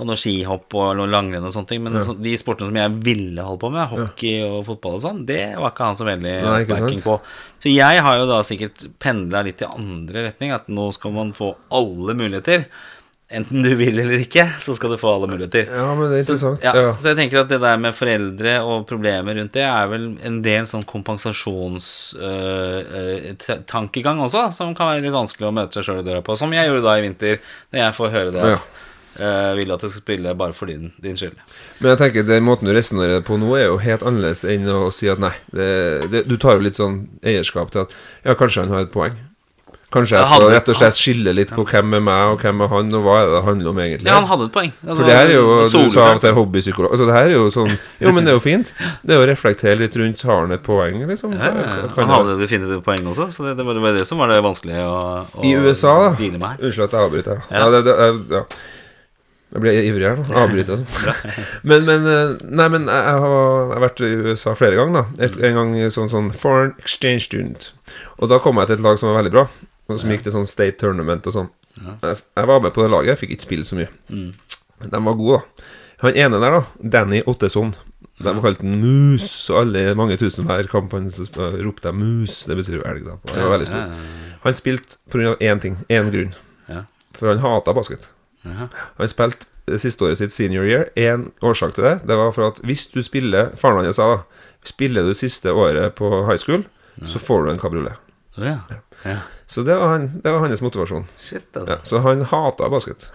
Og noe skihopp og noe langrenn og sånne ting. Men så, de sportene som jeg ville holde på med, hockey og fotball og sånn, det var ikke han så veldig backing på. Så jeg har jo da sikkert pendla litt i andre retning. At nå skal man få alle muligheter. Enten du vil eller ikke, så skal du få alle muligheter. Ja, men det er interessant. Så, ja, Ja. så jeg tenker at det der med foreldre og problemer rundt det er vel en del sånn kompensasjonstankegang også, som kan være litt vanskelig å møte seg sjøl i døra på. Som jeg gjorde da i vinter, når jeg får høre det Ja. at eh, vil at jeg skal spille bare for din, din skyld. Men jeg tenker den måten du resonnerer på nå, er jo helt annerledes enn å si at nei. Det, det, du tar jo litt sånn eierskap til at ja, kanskje han har et poeng. Kanskje jeg skal rett og slett skille litt på hvem er meg, og hvem er han, og hva er det det handler om egentlig. Ja, han hadde et poeng. Altså, For det her er jo Du sa at det er hobbypsykolog. Altså det her er jo sånn Jo, men det er jo fint. Det er jo å reflektere litt rundt Har han et poeng, liksom? Ja, ja, ja. Han hadde definitivt poeng også, så det, det, var, det som var det vanskelige å, å I USA, da. Unnskyld at jeg avbryter. Ja. Ja. det, det, ja. Jeg blir ivrig her nå. Avbryter sånn. Men, men eh, Nei, men jeg har, vært i USA flere ganger, da. Et, en gang sånn, sånn foreign exchange student. Og da kom jeg til et lag som var veldig bra, som gikk til sånn state tournament og sånn. Jeg, jeg var med på det laget, jeg fikk ikke spille så mye. Mm. Men de var gode, da. Han ene der, da, Danny Ottesson. De kalte han Mus, så alle mange tusen hver kamp han ropte jeg Mus. Det betyr jo elg, da. Han var veldig stor. Han spilte pga. én ting, én grunn. Ja. For han hata basket. ja. Han spilte det siste året sitt senior year. Én årsak til det Det var for at hvis du spiller Faren hans sa da Spiller du siste året på high school, så får du en kabriolet. Ja. Ja. Så det var, han, det var hans motivasjon. Shit, altså. Ja, så han hata basket.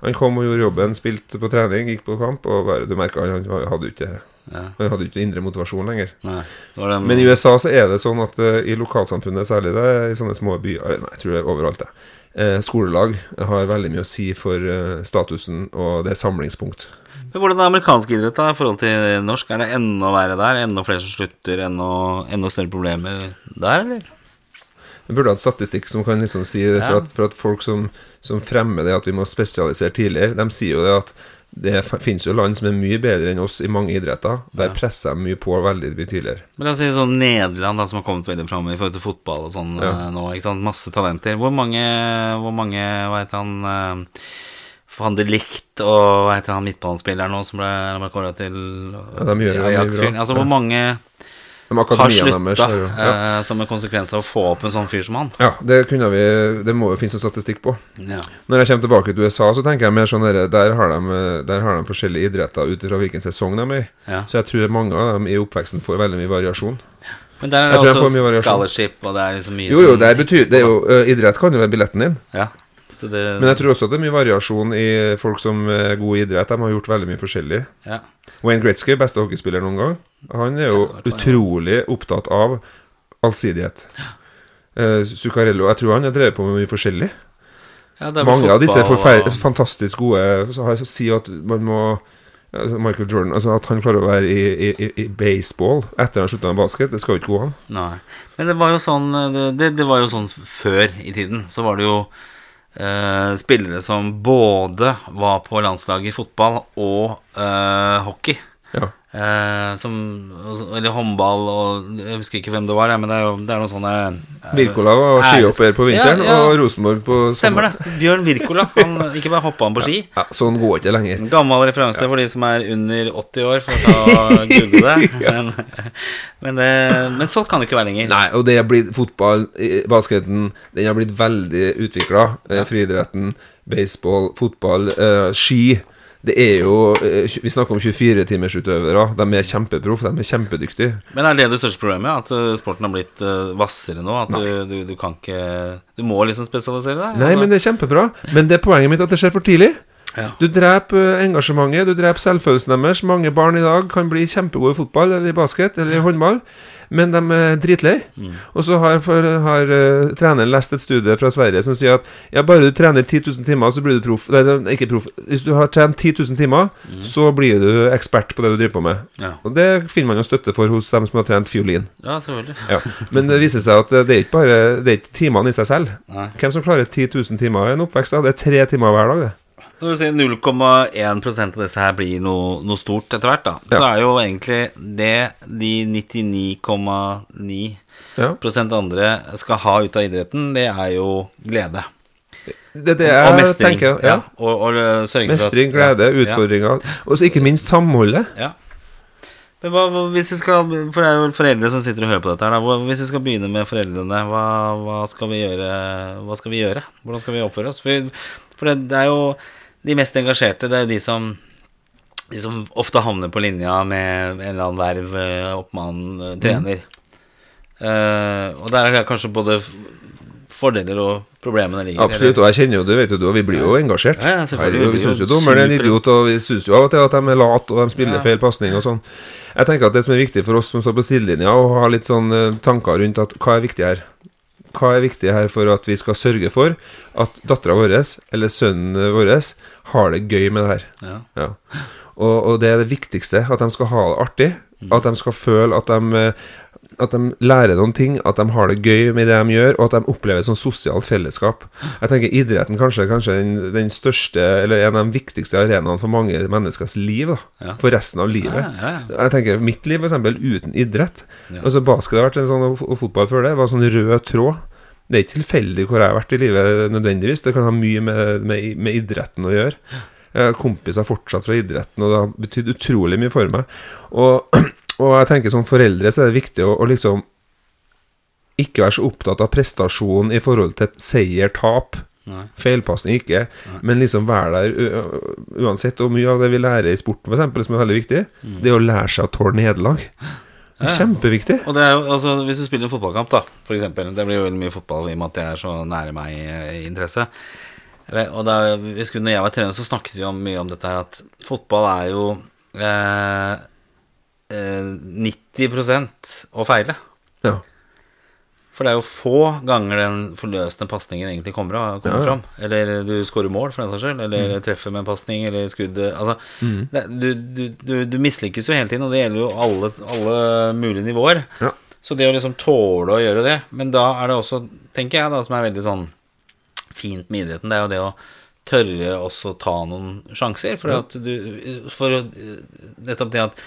Han kom og gjorde jobben, spilte på trening, gikk på kamp, og bare, du merka han, han hadde ikke Ja. Han hadde ikke indre motivasjon lenger. Den, Men i USA så er det sånn at uh, i lokalsamfunnet, særlig det, i sånne små byer Nei, jeg tror det er overalt, det. Eh, skolelag har veldig mye å si for uh, statusen, og det er samlingspunkt. Men hvordan er amerikansk idrett da i forhold til norsk? Er det enda verre der? Enda flere som slutter? Enda, enda større problemer der, eller? Vi burde hatt statistikk som kan liksom si det, for, at, for at folk som, som fremmer det at vi må spesialisere tidligere, de sier jo det at det finnes jo land som er mye bedre enn oss i mange idretter. Der presser de mye på veldig mye tidligere. Men la oss si sånn Nederland, da, som har kommet veldig fram i forhold til fotball og sånn Ja. eh, nå. ikke sant? Masse talenter. Hvor mange, hvor mange hva heter han eh, Van de Licht og hva heter han midtbanespilleren nå som ble, ble kåra til Ja, de gjør mye Ajax-fyren? bra. Altså, hvor mange har slutta jo ja. eh, som en konsekvens av å få opp en sånn fyr som han? ja, det kunne vi Det må jo finnes noe statistikk på. Ja. Når jeg kommer tilbake til USA, så tenker jeg mer sånn der, der, har de, der har de forskjellige idretter ut fra hvilken sesong de er i. Ja. Så jeg tror mange av dem i oppveksten får veldig mye variasjon. Men der er det også scholarship, og det er liksom mye Jo, jo, betyr det er jo, Idrett kan jo være billetten din. Ja. Det, Men jeg tror også at det er mye variasjon i folk som er gode i idrett. De har gjort veldig mye forskjellig. ja. Wayne Gretzky, beste hockeyspiller noen gang, han er jo Ja, utrolig opptatt av allsidighet. Uh, Zuccarello, jeg tror han har drevet på med mye forskjellig. ja Mange av disse og- fantastisk gode så har så sier at man må altså Michael Jordan Altså At han klarer å være i, i, i baseball etter han slutta med basket, det skal jo ikke gå an. Nei. Men det var jo sånn det, det, det var jo sånn før i tiden. Så var det jo eh, spillere som både var på landslaget i fotball og eh, hockey. Ja. Eh, som, eller håndball og Jeg husker ikke hvem det var, men det er jo det er noen sånne eh, Wirkola var æres- skihopper på vinteren, Ja, ja. og Rosenborg på Stemmer det. Bjørn Wirkola. Han ikke bare hoppa han på ski. Ja, sånn går ikke lenger. Gammel referanse for de som er under 80 år, for å google det. Men, men, det, men sånn kan det ikke være lenger. Nei, og det er blitt fotball, basketen Den har blitt veldig utvikla. Eh, friidretten, baseball, fotball, eh, ski. Det er jo eh, Vi snakker om 24-timersutøvere. De er kjempeproff, de er kjempedyktige. Men er det det største problemet? At eh, sporten har blitt eh, hvassere nå? At du, du, du kan ikke Du må liksom spesialisere deg? Nei, altså. men det er kjempebra. Men det er poenget mitt at det skjer for tidlig. Ja. Du dreper eh, engasjementet, du dreper selvfølelsen deres. Mange barn i dag kan bli kjempegode i fotball eller i basket eller i håndball, men de er dritlei. Mm. Og så har, for, har uh, treneren lest et studie fra Sverige som sier at ja, bare du trener 10 000 timer, så blir du proff. Nei, ikke proff. Hvis du har trent 10 000 timer, så blir du ekspert på det du driver på med. Mm. Ja. Og det finner man jo støtte for hos dem som har trent fiolin. ja, selvfølgelig. Ja. Men det viser seg at det er ikke bare Det er ikke timene i seg selv. Nei. Hvem som klarer 10 000 timer i en oppvekst? Det er tre timer hver dag, det. Når du sier 0,1% av disse her blir noe, noe stort etter hvert, da, så er jo egentlig det de 99,9 Ja. andre skal ha ut av idretten, det er jo glede. Det er det og jeg mestring. tenker. Ja. Og, og uh, mestring, at glede, ja, utfordringer. Og så ikke minst samholdet. Ja. Men hva, hvis vi skal For det er jo foreldre som sitter og hører på dette her. Da. Hvis vi skal begynne med foreldrene, hva, hva skal vi gjøre? Hva skal vi gjøre? Hvordan skal vi oppføre oss? For, for det, det er jo de mest engasjerte, det er de som De som ofte havner på linja med en eller annen verv, eh, oppmann, trener. trener. Uh, og der er kanskje både fordeler og problemene ligger. Absolutt. Og jeg kjenner jo det, vet du, og vi blir jo engasjert. Ja, ja, selvfølgelig. Herregud, Vi syns jo dommeren er en idiot, og vi syns jo av og til at de er late, og de spiller Ja. feil pasning og sånn. Jeg tenker at det som er viktig for oss som står på sidelinja, å ha litt sånn eh, tanker rundt at hva er viktig her? Hva er viktig her for at vi skal sørge for at dattera vår eller sønnen vår har det gøy med det her? Ja. Ja. Og, og det er det viktigste, at de skal ha det artig. At de skal føle at de, at de lærer noen ting, at de har det gøy med det de gjør, og at de opplever et sånn sosialt fellesskap. Jeg tenker idretten kanskje kanskje den, den største, eller en av de viktigste arenaene for mange menneskers liv. Ja. For resten av livet. Ja, ja. Jeg tenker Mitt liv, eksempel, uten idrett. Altså Basket har vært en sånn, og fotball før det var en sånn rød tråd. Det er ikke tilfeldig hvor jeg har vært i livet nødvendigvis. Det kan ha mye med, med, med idretten å gjøre. Jeg har kompiser fortsatt fra idretten, og det har betydd utrolig mye for meg. Og, og jeg tenker som foreldre så er det viktig å, å liksom ikke være så opptatt av prestasjon i forhold til seier-tap. Nei. Feilpasning ikke, men liksom være der uansett. Og mye av det vi lærer i sporten, for eksempel, som er veldig viktig, det er å lære seg å tåle nederlag. Kjempeviktig. Og det er jo, altså Hvis du spiller en fotballkamp, da, for eksempel Det blir jo veldig mye fotball i og med at det er så nære meg i, i interesse. Og da vi når jeg var trener, så snakket vi om, mye om dette her at fotball er jo eh, eh, 90 å feile. Ja. For det er jo få ganger den forløsende pasningen egentlig kommer, kommer Ja, fram. Eller du skårer mål, for den saks skyld. Eller treffer med en pasning, eller skudd Altså, det, du, du, du, du mislykkes jo hele tiden, og det gjelder jo alle, alle mulige nivåer. Ja. Så det å liksom tåle å gjøre det Men da er det også, tenker jeg, da, som er veldig sånn fint med idretten, det er jo det å tørre også ta noen sjanser. For at du For nettopp det at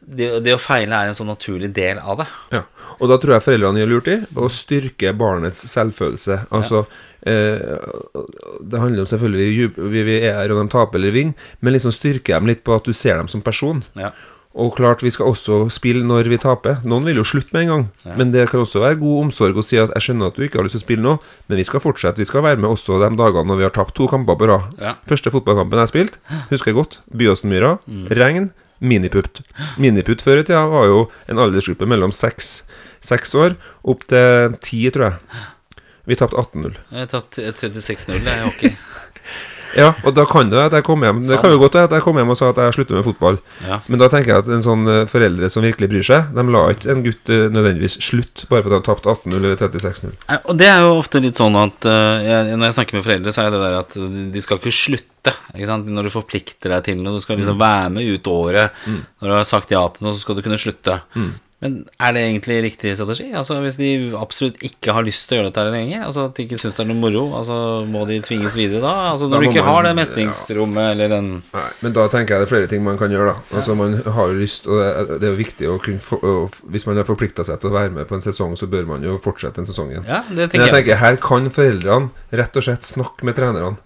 det, det å feile er en sånn naturlig del av det. Ja, og da tror jeg foreldrene gjør lurt i å styrke barnets selvfølelse. Altså, eh, det handler om selvfølgelig vi, vi, vi er her og de taper eller vinner, men liksom styrke dem litt på at du ser dem som person. Ja. Og klart, vi skal også spille når vi taper. Noen vil jo slutte med en gang, men det kan også være god omsorg å si at jeg skjønner at du ikke har lyst til å spille nå, men vi skal fortsette. Vi skal være med også de dagene når vi har tapt to kamper på rad. Ja. Første fotballkampen jeg spilte, husker jeg godt. Byåsenmyra. Mm. Regn. Miniputt. Miniputt før i tida var jo en aldersgruppe mellom seks seks år opp til ti, tror jeg. Vi tapte 18-0. Jeg tatt 36-0 i hockey. Ja, og da kan det at jeg kom hjem Det kan jo godt være at jeg kom hjem og sa at jeg slutter med fotball. Ja. Men da tenker jeg at en sånn eh, foreldre som virkelig bryr seg, de la ikke en gutt eh, nødvendigvis slutt bare fordi han tapte 18-0 eller 36-0. Og det er jo ofte litt sånn at uh, jeg, Når jeg snakker med foreldre, så er det der at de skal ikke slutte. Ikke sant? Når du forplikter deg til noe, du skal liksom være med ut året. Når du har sagt ja til noe, så skal du kunne slutte. Men er det egentlig riktig strategi? Altså Hvis de absolutt ikke har lyst til å gjøre dette lenger, altså at de ikke syns det er noe moro, altså må de tvinges videre da? Altså Da Når du ikke man- har det mestringsrommet eller den Nei, men da tenker jeg det er flere ting man kan gjøre, da. Altså Man har jo lyst, og det er, jo viktig å kunne å, Hvis man har forplikta seg til å være med på en sesong, så bør man jo fortsette den sesongen. Ja, det Men tenker jeg jeg. tenker, her kan foreldrene rett og slett snakke med trenerne.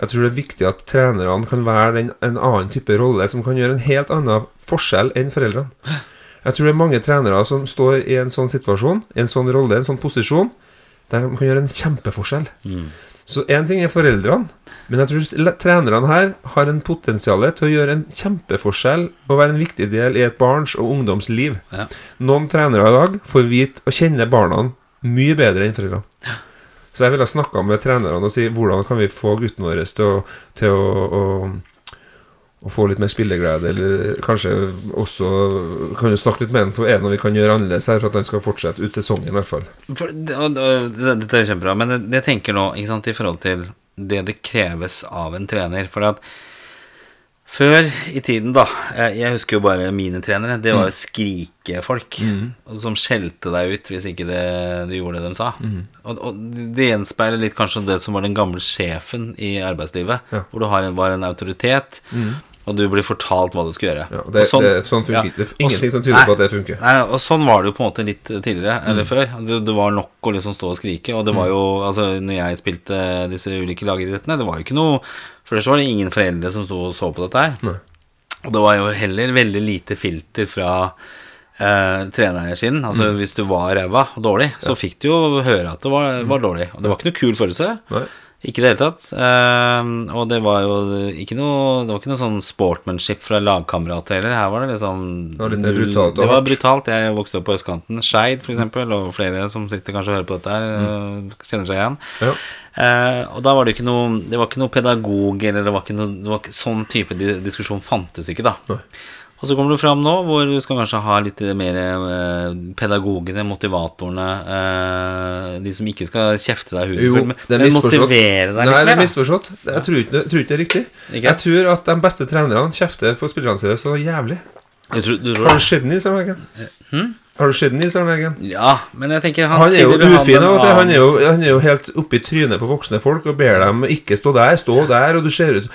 Jeg tror det er viktig at trenerne kan være den, en annen type rolle som kan gjøre en helt annen forskjell enn foreldrene. Jeg tror det er mange trenere som står i en sånn situasjon, i en sånn rolle, i en sånn posisjon, der de kan gjøre en kjempeforskjell. Mm. Så én ting er foreldrene, men jeg tror trenerne her har en potensial til å gjøre en kjempeforskjell og være en viktig del i et barns og ungdoms liv. Ja. Noen trenere i dag får vite og kjenne barna mye bedre enn foreldrene. Så jeg ville snakka med trenerne og si hvordan kan vi få gutten vår til å, til å, å, å få litt mer spilleglede, eller kanskje også kan du snakke litt med ham for er det noe vi kan gjøre annerledes her for at han skal fortsette ut sesongen, i hvert fall. Og, og, dette er kjempebra, men jeg, tenker nå ikke sant, i forhold til det det kreves av en trener. For at før i tiden, da Jeg, husker jo bare mine trenere. Det var jo skrikefolk mm. som skjelte deg ut hvis ikke det, du gjorde det de sa. Og, og det gjenspeiler litt kanskje det som var den gamle sjefen i arbeidslivet. Ja. Hvor du har en, var en autoritet, og du blir fortalt hva du skal gjøre. Ja, det, sånn- det, sånn funker ja. Det ingenting som tyder Nei. på at det funker. Nei, og sånn var det jo på en måte litt tidligere, eller før. Det, det var nok å liksom stå og skrike. Og det var jo, altså når jeg spilte disse ulike lagidrettene, det var jo ikke noe Først det var det ingen foreldre som sto og så på dette her. Nei. Og det var jo heller veldig lite filter fra eh, treneren sin. Altså hvis du var ræva og dårlig, så fikk du jo høre at det var, var dårlig. Og det var ikke noe kul følelse. Nei. Ikke i det hele tatt. Eh, og det var jo ikke noe Det var ikke noe sånn sportmanship fra lagkamerater heller. Her var det liksom Det var litt mer brutalt Det var brutalt. Jeg vokste opp på østkanten. Skeid, eksempel, og flere som sitter kanskje og hører på dette her, eh, kjenner seg igjen. Ja. Eh, og da var det ikke noe Det var ikke noe pedagog, eller det var ikke noe det var ikke, Sånn type diskusjon fantes ikke, da. Nei. Og så kommer du fram nå, hvor du skal kanskje ha litt mer eh, pedagogene, motivatorene, eh, de som ikke skal kjefte deg i Jo, men, men motivere deg Nei, det er misforstått. Jeg tror ikke, jeg tror ikke det er riktig. Ikke? Jeg tror at de beste trenerne kjefter på spillerne sine så jævlig. Du tror, det? Har tror du sett i Arne Eggen? Har du sett Nils Arne Eggen? Ja, men jeg tenker han, Han er jo ufin Han. Han er jo, han er jo helt oppi trynet på voksne folk og ber dem ikke stå der, stå der, og du ser ut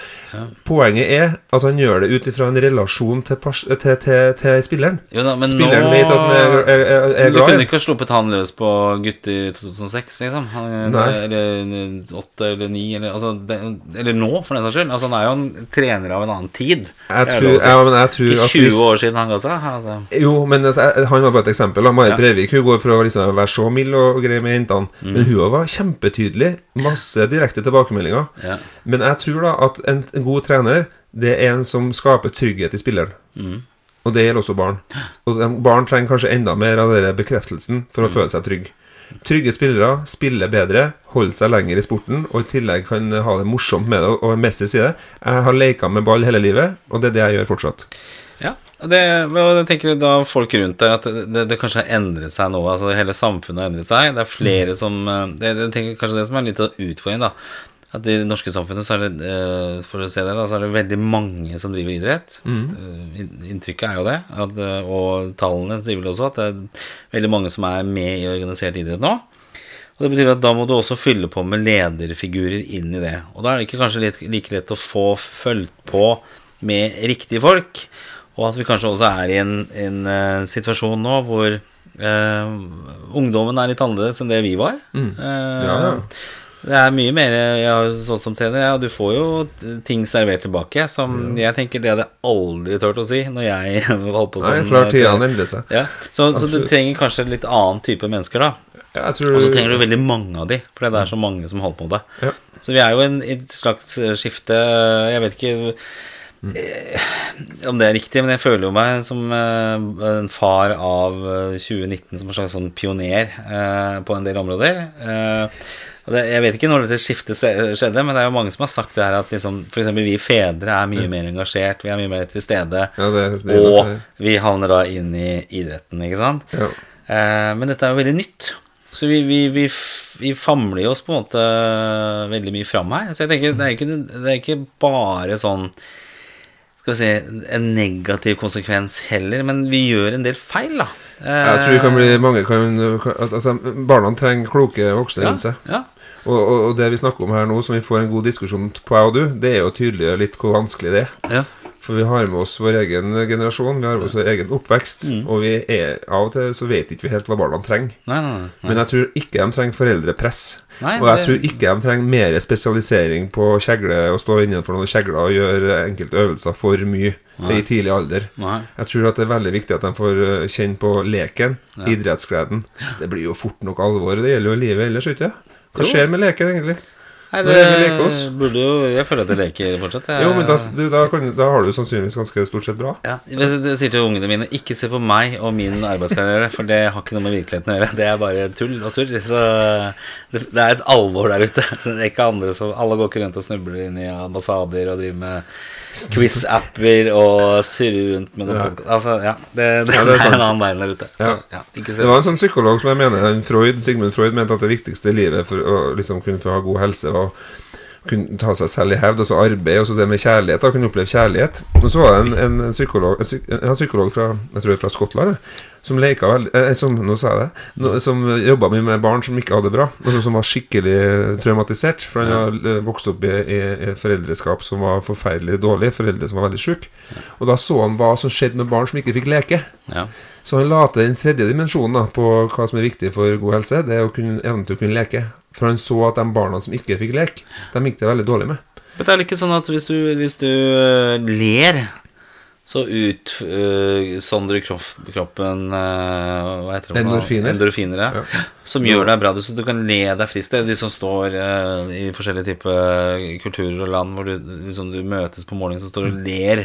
Poenget er at han gjør det ut ifra en relasjon til, til, til, til spilleren. Jo da, men Spilleren nå vet at han er, er, er, er glad Du kunne ikke ha sluppet han løs på gutt i 2006, liksom. Han, eller åtte eller ni, eller, altså, det, eller nå, for den saks skyld. Altså, han er jo en trener av en annen tid. Jeg tror, ja, men jeg tror at 20 hvis- år siden han ga seg. Altså. Jo, men at han var bare et eksempel. da. Ja. Breivik hun går fra å liksom være så mild og grei med jentene, Mm. men hun var kjempetydelig. Masse direkte tilbakemeldinger. Ja. Men jeg tror da at en, en god trener, det er en som skaper trygghet i spilleren. Mm. Og det gjelder også barn. Og barn trenger kanskje enda mer av den bekreftelsen for å Mm. føle seg trygg. Trygge spillere spiller bedre, holder seg lenger i sporten og i tillegg kan ha det morsomt med det. Og Messi sier det. Jeg har leka med ball hele livet, og det er det jeg gjør fortsatt. Det, jeg tenker da folk rundt der at det, det, det kanskje har endret seg nå. Altså Hele samfunnet har endret seg. Det er flere som eh, det, det tenker kanskje det som er litt av utfordringen, da. At i det norske samfunnet så er det eh, For å se det, da, så er det veldig mange som driver idrett. Mm. Inntrykket er jo det. At, eh, og tallene sier vel også at det er veldig mange som er med i organisert idrett nå. Og Det betyr at da må du også fylle på med lederfigurer inn i det. Og da er det ikke kanskje like lett å få fulgt på med riktige folk. Og at vi kanskje også er i en, en uh, situasjon nå hvor uh, ungdommen er litt annerledes enn det vi var. Eh, Ja, ja. Det er mye mer Jeg har jo stått som trener, ja, og du får jo ting servert tilbake som jeg tenker det hadde jeg aldri turt å si når jeg holdt på sånn. Nei, klart tida endrer seg. Ja, så, så du trenger kanskje en litt annen type mennesker, da. Ja, Og så trenger du veldig mange av de, for det er så mange som holder på med det. Ja. Så vi er jo i et slags skifte Jeg vet ikke om det er riktig, men jeg føler jo meg som eh, en far av eh, 2019 som en slags sånn pioner eh, på en del områder. Eh, jeg vet ikke når dette skiftet skjedde, men det er jo mange som har sagt det her at liksom, f.eks. vi fedre er mye mer engasjert, vi er mye mer til stede. Ja, det, det, Og vi havner da inn i idretten, ikke sant? ja. Eh, men dette er jo veldig nytt. Så vi, vi, vi, vi famler oss på en måte veldig mye fram her. Så jeg tenker det er ikke, det er ikke bare sånn Skal vi si en negativ konsekvens heller, men vi gjør en del feil, da. Jeg tror det kan bli mange kan, altså, Barna trenger kloke voksne ja, rundt seg. ja, Og, og, og det vi snakker om her nå, som vi får en god diskusjon på, jeg og du, det er jo tydeliggjøre litt hvor vanskelig det er. ja. For vi har med oss vår egen generasjon, vi har med oss vår egen oppvekst, Mm. og vi er, av og til så vet ikke vi helt hva barna trenger. Nei, nei, nei. Men jeg tror ikke de trenger foreldrepress. Og jeg det- tror ikke de trenger mer spesialisering på å kjegle og stå innenfor noen kjegler og gjøre enkelte øvelser for mye i tidlig alder. Jeg tror at det er veldig viktig at de får eh, kjenne på leken, idrettsgleden. Det blir jo fort nok alvor. Det gjelder jo livet ellers, ikke Hva skjer med leken, egentlig? Nei, det, leker oss? burde jo Jeg føler at jeg leker fortsatt. Jeg, Jo, men da, du, da, kan, da har du sannsynligvis ganske stort sett bra. ja, jeg sier til ungene mine ikke se på meg og min arbeidskarriere, for det har ikke noe med virkeligheten å gjøre. Det er bare tull og surr. Så det, det er et alvor der ute. Det er ikke andre som Alle går ikke rundt og snubler inn i ambassader og driver med quiz-apper og surrer rundt med noen Ja. Altså, ja. Det, det, Ja, det er er, en annen verden der ute. Så Ja. Det var en sånn psykolog som jeg mener Freud, Sigmund Freud mente at det viktigste i livet for å liksom kunne få ha god helse var kunne ta seg selv i hevd, altså arbeid, og så det med kjærlighet, da kunne oppleve kjærlighet. Og så var det en, en psykolog, en, psyk, en psykolog fra, jeg tror det fra Skottland, som leka veldig, eh, som, nå sa jeg det, no, som jobba mye med barn som ikke hadde det bra, altså som var skikkelig traumatisert, for han har eh, vokst opp i, i, foreldreskap som var forferdelig dårlig, foreldre som var veldig syke, og da så han hva som skjedde med barn som ikke fikk leke. Ja. Så han la til den tredje dimensjonen da, på hva som er viktig for god helse. Det er å kunne, evne til å kunne leke. For han så at de barna som ikke fikk leke, de gikk det veldig dårlig med. Men det er ikke sånn at hvis du, hvis du øh, ler, så utsondrer kropp, kroppen uh, Hva heter det? Endorfiner. Endorfiner ja. Ja. Som gjør deg bra. Du, så du kan le deg frisk. Det er de som står uh, i forskjellige typer kulturer og land hvor du, liksom, du møtes på morgenen, som står og ler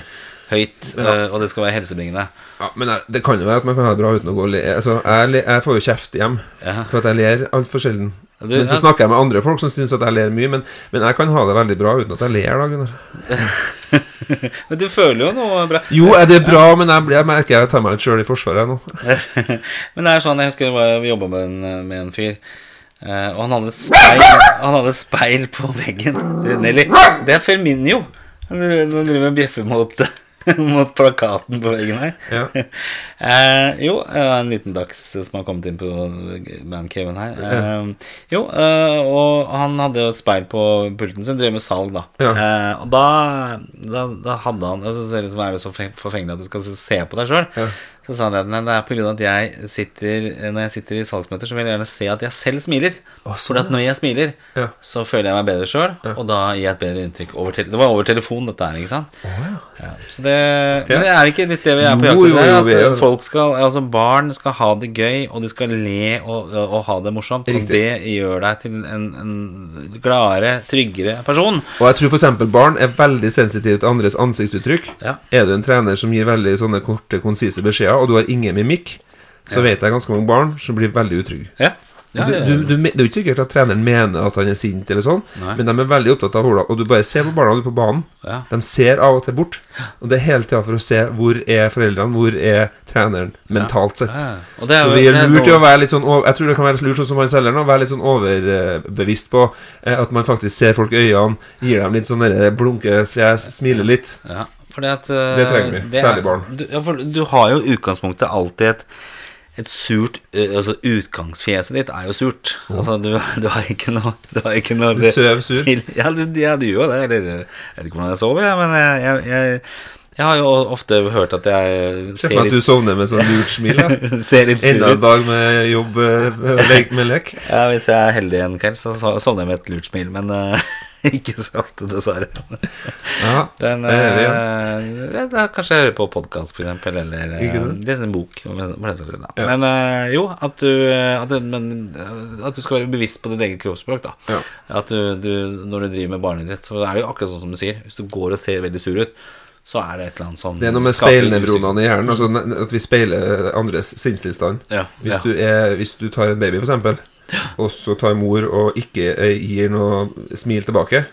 høyt, øh, og det skal være helsebringende. Ja, Men det kan jo være at man kan ha det bra uten å gå og le. Altså, jeg, jeg får jo kjeft hjem Ja. for at jeg ler altfor sjelden. Du- men så ja. snakker jeg med andre folk som syns at jeg ler mye. Men, men jeg kan ha det veldig bra uten at jeg ler, da, Gunnar. Men du føler jo noe bra. Jo, er det bra, men jeg, jeg merker jeg tar meg litt sjøl i forsvaret nå. Men det er sånn, jeg husker vi jobba med, en- med en fyr. eh, og han hadde speil Han hadde speil på veggen. Du, Nelly, det er Ferminio. Han driver og bjeffer mot, mot plakaten på veggen her. Ja. Eh, jo, en liten dags som har kommet inn på bandcaven her. Eh, jo, eh, og han hadde jo et speil på pulten sin, drev med salg, da. Ja. Eh, og da, da, da hadde han altså, så det liksom, Er det så forfengelig at du skal se på deg sjøl? Ja. Så sa han at det er pga. at jeg sitter Når jeg sitter i salgsmøter, så vil jeg gjerne se at jeg selv smiler. For sånn, at når jeg smiler, Ja. så føler jeg meg bedre sjøl, og da gir jeg et bedre inntrykk Det var over telefon, dette her, ikke sant? Ja, så det, Men det er ikke litt det vi er på jakt etter? er At folk skal, altså barn skal ha det gøy, og de skal le og, og ha det morsomt. Og det gjør deg til en, en gladere, tryggere person. Og jeg tror f.eks. barn er veldig sensitive til andres ansiktsuttrykk. Ja. Er du en trener som gir veldig sånne korte, konsise beskjeder, og du har ingen mimikk, så vet jeg ganske mange barn som blir veldig utrygge. Ja. Ja, du, ja, du, du, det er jo ikke sikkert at treneren mener at han er sint, eller sånn Nei. men de er veldig opptatt av hvordan Og du bare ser på barna du på banen. Ja. De ser av og til bort. Og det er hele tida for å se hvor er foreldrene, hvor er treneren, mentalt sett. Ja. Og det Så vi er lurt til å være litt sånn Jeg tror det kan være lurt sånn som han selgeren, å være litt sånn overbevisst på eh, at man faktisk ser folk i øynene, gir dem litt sånn blunkefjes, smiler litt. Ja, fordi at eh, Det trenger vi, det særlig er- barn. Du, ja, for du har jo utgangspunktet alltid et et surt Altså utgangsfjeset ditt er jo surt. Altså du, du har ikke noe Du har ikke noe Du søv sur. Ja, du, ja, du gjør jo det. Eller jeg vet ikke hvordan jeg sover, jeg, men jeg, jeg, jeg, jeg har jo ofte hørt at jeg Se ser for meg at du sovner med sånn lurt smil. Ser litt sur Enda en dag med jobb lek med lek. Ja, hvis jeg er heldig en kveld, så sovner jeg med et lurt smil, men ikke så ofte, dessverre. Ja, Den, det er vi, ja. eh, da kanskje jeg hører på podkast, eksempel, eller eh, Ikke sant? lese en bok. Ja. Men eh, jo, at du, at, men, eh, at du skal være bevisst på ditt eget kroppsspråk. da Ja. At du, du, Når du driver med barneidrett, så er det jo akkurat sånn som du sier. Hvis du går og ser veldig sur ut, så er det et eller annet som Det er noe med speilnevronene i hjernen. Altså at vi speiler andres sinnstilstand. Ja, Hvis, ja. du er, hvis du tar en baby, for eksempel, og så tar mor og ikke eh, gir noe smil tilbake,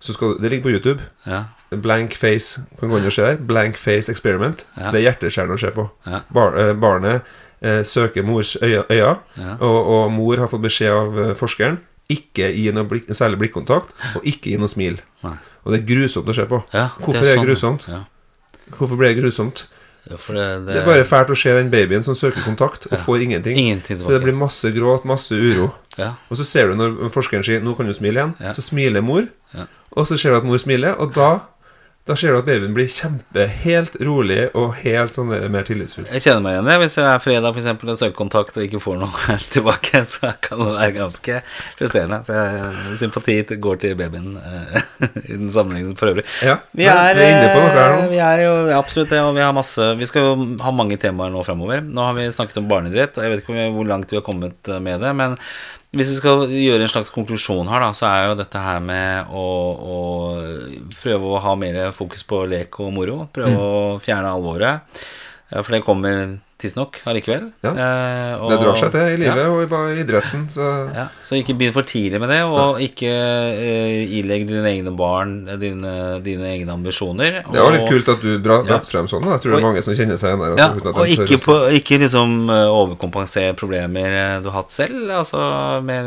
så skal Det ligger på YouTube. ja. Blank face kan gå inn og se der. Blank face experiment. Ja. Det er hjerteskjærende å se på. Ja. Bar, eh, barnet eh, søker mors øya, øya Ja. og, og mor har fått beskjed av eh, forskeren ikke gi noe blikk, særlig blikkontakt, og ikke gi noe smil. Nei. Og det er grusomt å se på. Ja, Hvorfor er det sånn, grusomt? Ja. Hvorfor ble det grusomt? Ja, det, det, Det er bare fælt å se den babyen som søker kontakt, og får ingenting. Ingenting Så det blir masse gråt, masse uro. ja. Og så ser du når forskeren sier 'nå kan du smile igjen', Ja. så smiler mor. Ja. Og så ser du at mor smiler, og da Da ser du at babyen blir kjempe helt rolig og helt sånn mer tillitsfull. Jeg kjenner meg igjen. Hvis jeg er fredag for eksempel, og søker kontakt og ikke får noe tilbake, så kan det være ganske frustrerende. Så jeg, sympati går til babyen eh, i den sammenhengen for øvrig. Ja, Vi er, vi er inne på noe her eh, vi er jo ja, absolutt det, og vi har masse Vi skal jo ha mange temaer nå framover. Nå har vi snakket om barneidrett, og jeg vet ikke hvor langt vi har kommet eh, med det, men Hvis vi skal gjøre en slags konklusjon her, da, så er jo dette her med å, å prøve å ha mer fokus på lek og moro. Prøve Mm. å fjerne alvoret. For det kommer tidsnok allikevel. Ja. Eh, og- Det drar seg til i Ja. livet og i idretten, så Ja, så ikke begynn for tidlig med det, og ikke eh, ilegg dine egne barn dine, dine egne ambisjoner. Det var litt kult at du brakte Ja. frem sånn. Jeg tror det er mange som kjenner seg igjen der. Ja, altså, og ikke, på, ikke liksom eh, overkompensere problemer eh, du har hatt selv, altså med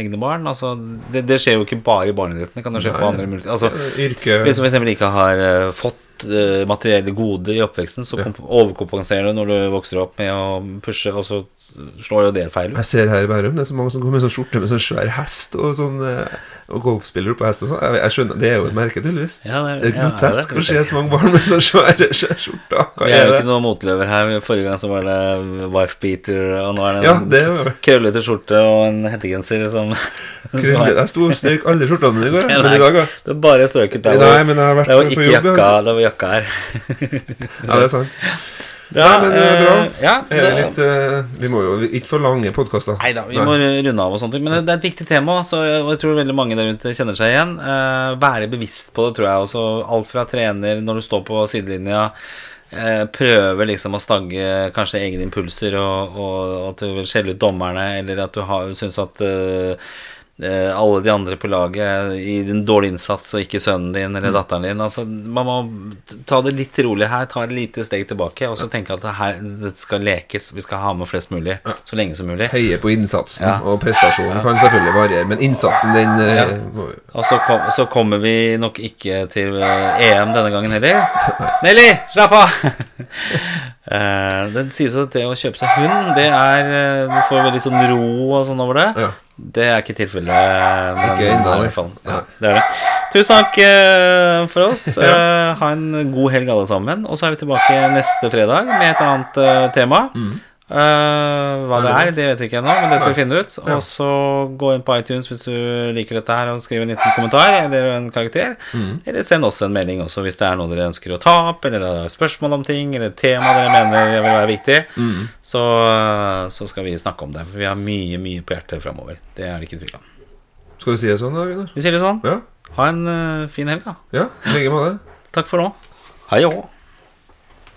egne barn. Altså, det, det skjer jo ikke bare i barneidretten, det kan jo skje på andre muligheter. Altså, Yrke hvis du f.eks. ikke har uh, fått eh, materielle goder i oppveksten, så komp- overkompenserer du når du vokser opp med å pushe, og så slår jo det feil ut. Jeg ser her i Bærum det er så mange som går med sånn skjorte med sånn svær hest og sånn eh, Og golfspiller oppå hest og sånn. Jeg, jeg skjønner, Det er jo et merke, tydeligvis. Ja, Det er ja, grotesk ja, å se så mange barn med sånn svære skjorter. Vi er er jo ikke noen motløver her. Forrige gang så var det wife beater, og nå er det Ja, en det var krøllete skjorte og en hettegenser som krølle. Jeg sto og strøk alle skjortene mine i går. Nei. Men i dag, ja. Det er bare strøket der. Nei, men jeg har vært det var ikke jobb. jakka, Ja, det var jakka her. ja det er sant. Bra, Nei, men det er bra. eh, Ja, det er litt eh, Vi må jo ikke for lange podkaster. Nei da, vi må runde av og sånne ting. Men det er et viktig tema, så jeg, tror veldig mange der ute kjenner seg igjen. Eh, være bevisst på det, tror jeg også. Alt fra trener, når du står på sidelinja. prøver prøve liksom å stagge kanskje egne impulser, og, og at du vil skjelle ut dommerne, eller at du har- syns at eh, eh, alle de andre på laget i en dårlig innsats, og ikke sønnen din eller datteren din. Altså, man må ta det litt rolig her, ta et lite steg tilbake, og så tenke at det her det skal lekes. Vi skal ha med flest mulig så lenge som mulig. Høye på innsatsen, Ja. og prestasjonen kan selvfølgelig variere, men innsatsen, den eh, Ja. Og så, kom, så kommer vi nok ikke til eh, EM denne gangen heller. Nelly, slapp av! Eh, det sies at det å kjøpe seg hund, det er eh, Du får veldig sånn ro og sånn over det. Ja. Det er ikke tilfellet. i hvert fall. Ja. Ja, det er det. Tusen takk eh, for oss. Eh, ha en god helg, alle sammen. Og så er vi tilbake neste fredag med et annet tema. Mm. Eh, hva det er, det vet jeg ikke ennå, men det skal vi finne ut. Og så gå inn på iTunes hvis du liker dette her, og skriv en liten kommentar eller en karakter. Mm. Eller send oss en melding også hvis det er noe dere ønsker å ta opp, eller det er spørsmål om ting, eller tema dere mener vil være viktig. Mm. Så, så skal vi snakke om det, for vi har mye, mye på hjertet framover. Det er det ikke tvil om. Skal vi si det sånn, da, Gunnar? Vi sier det sånn. Ja. Ha en uh, fin helg, da. ja. lenge med det. Takk for nå. Hei òg.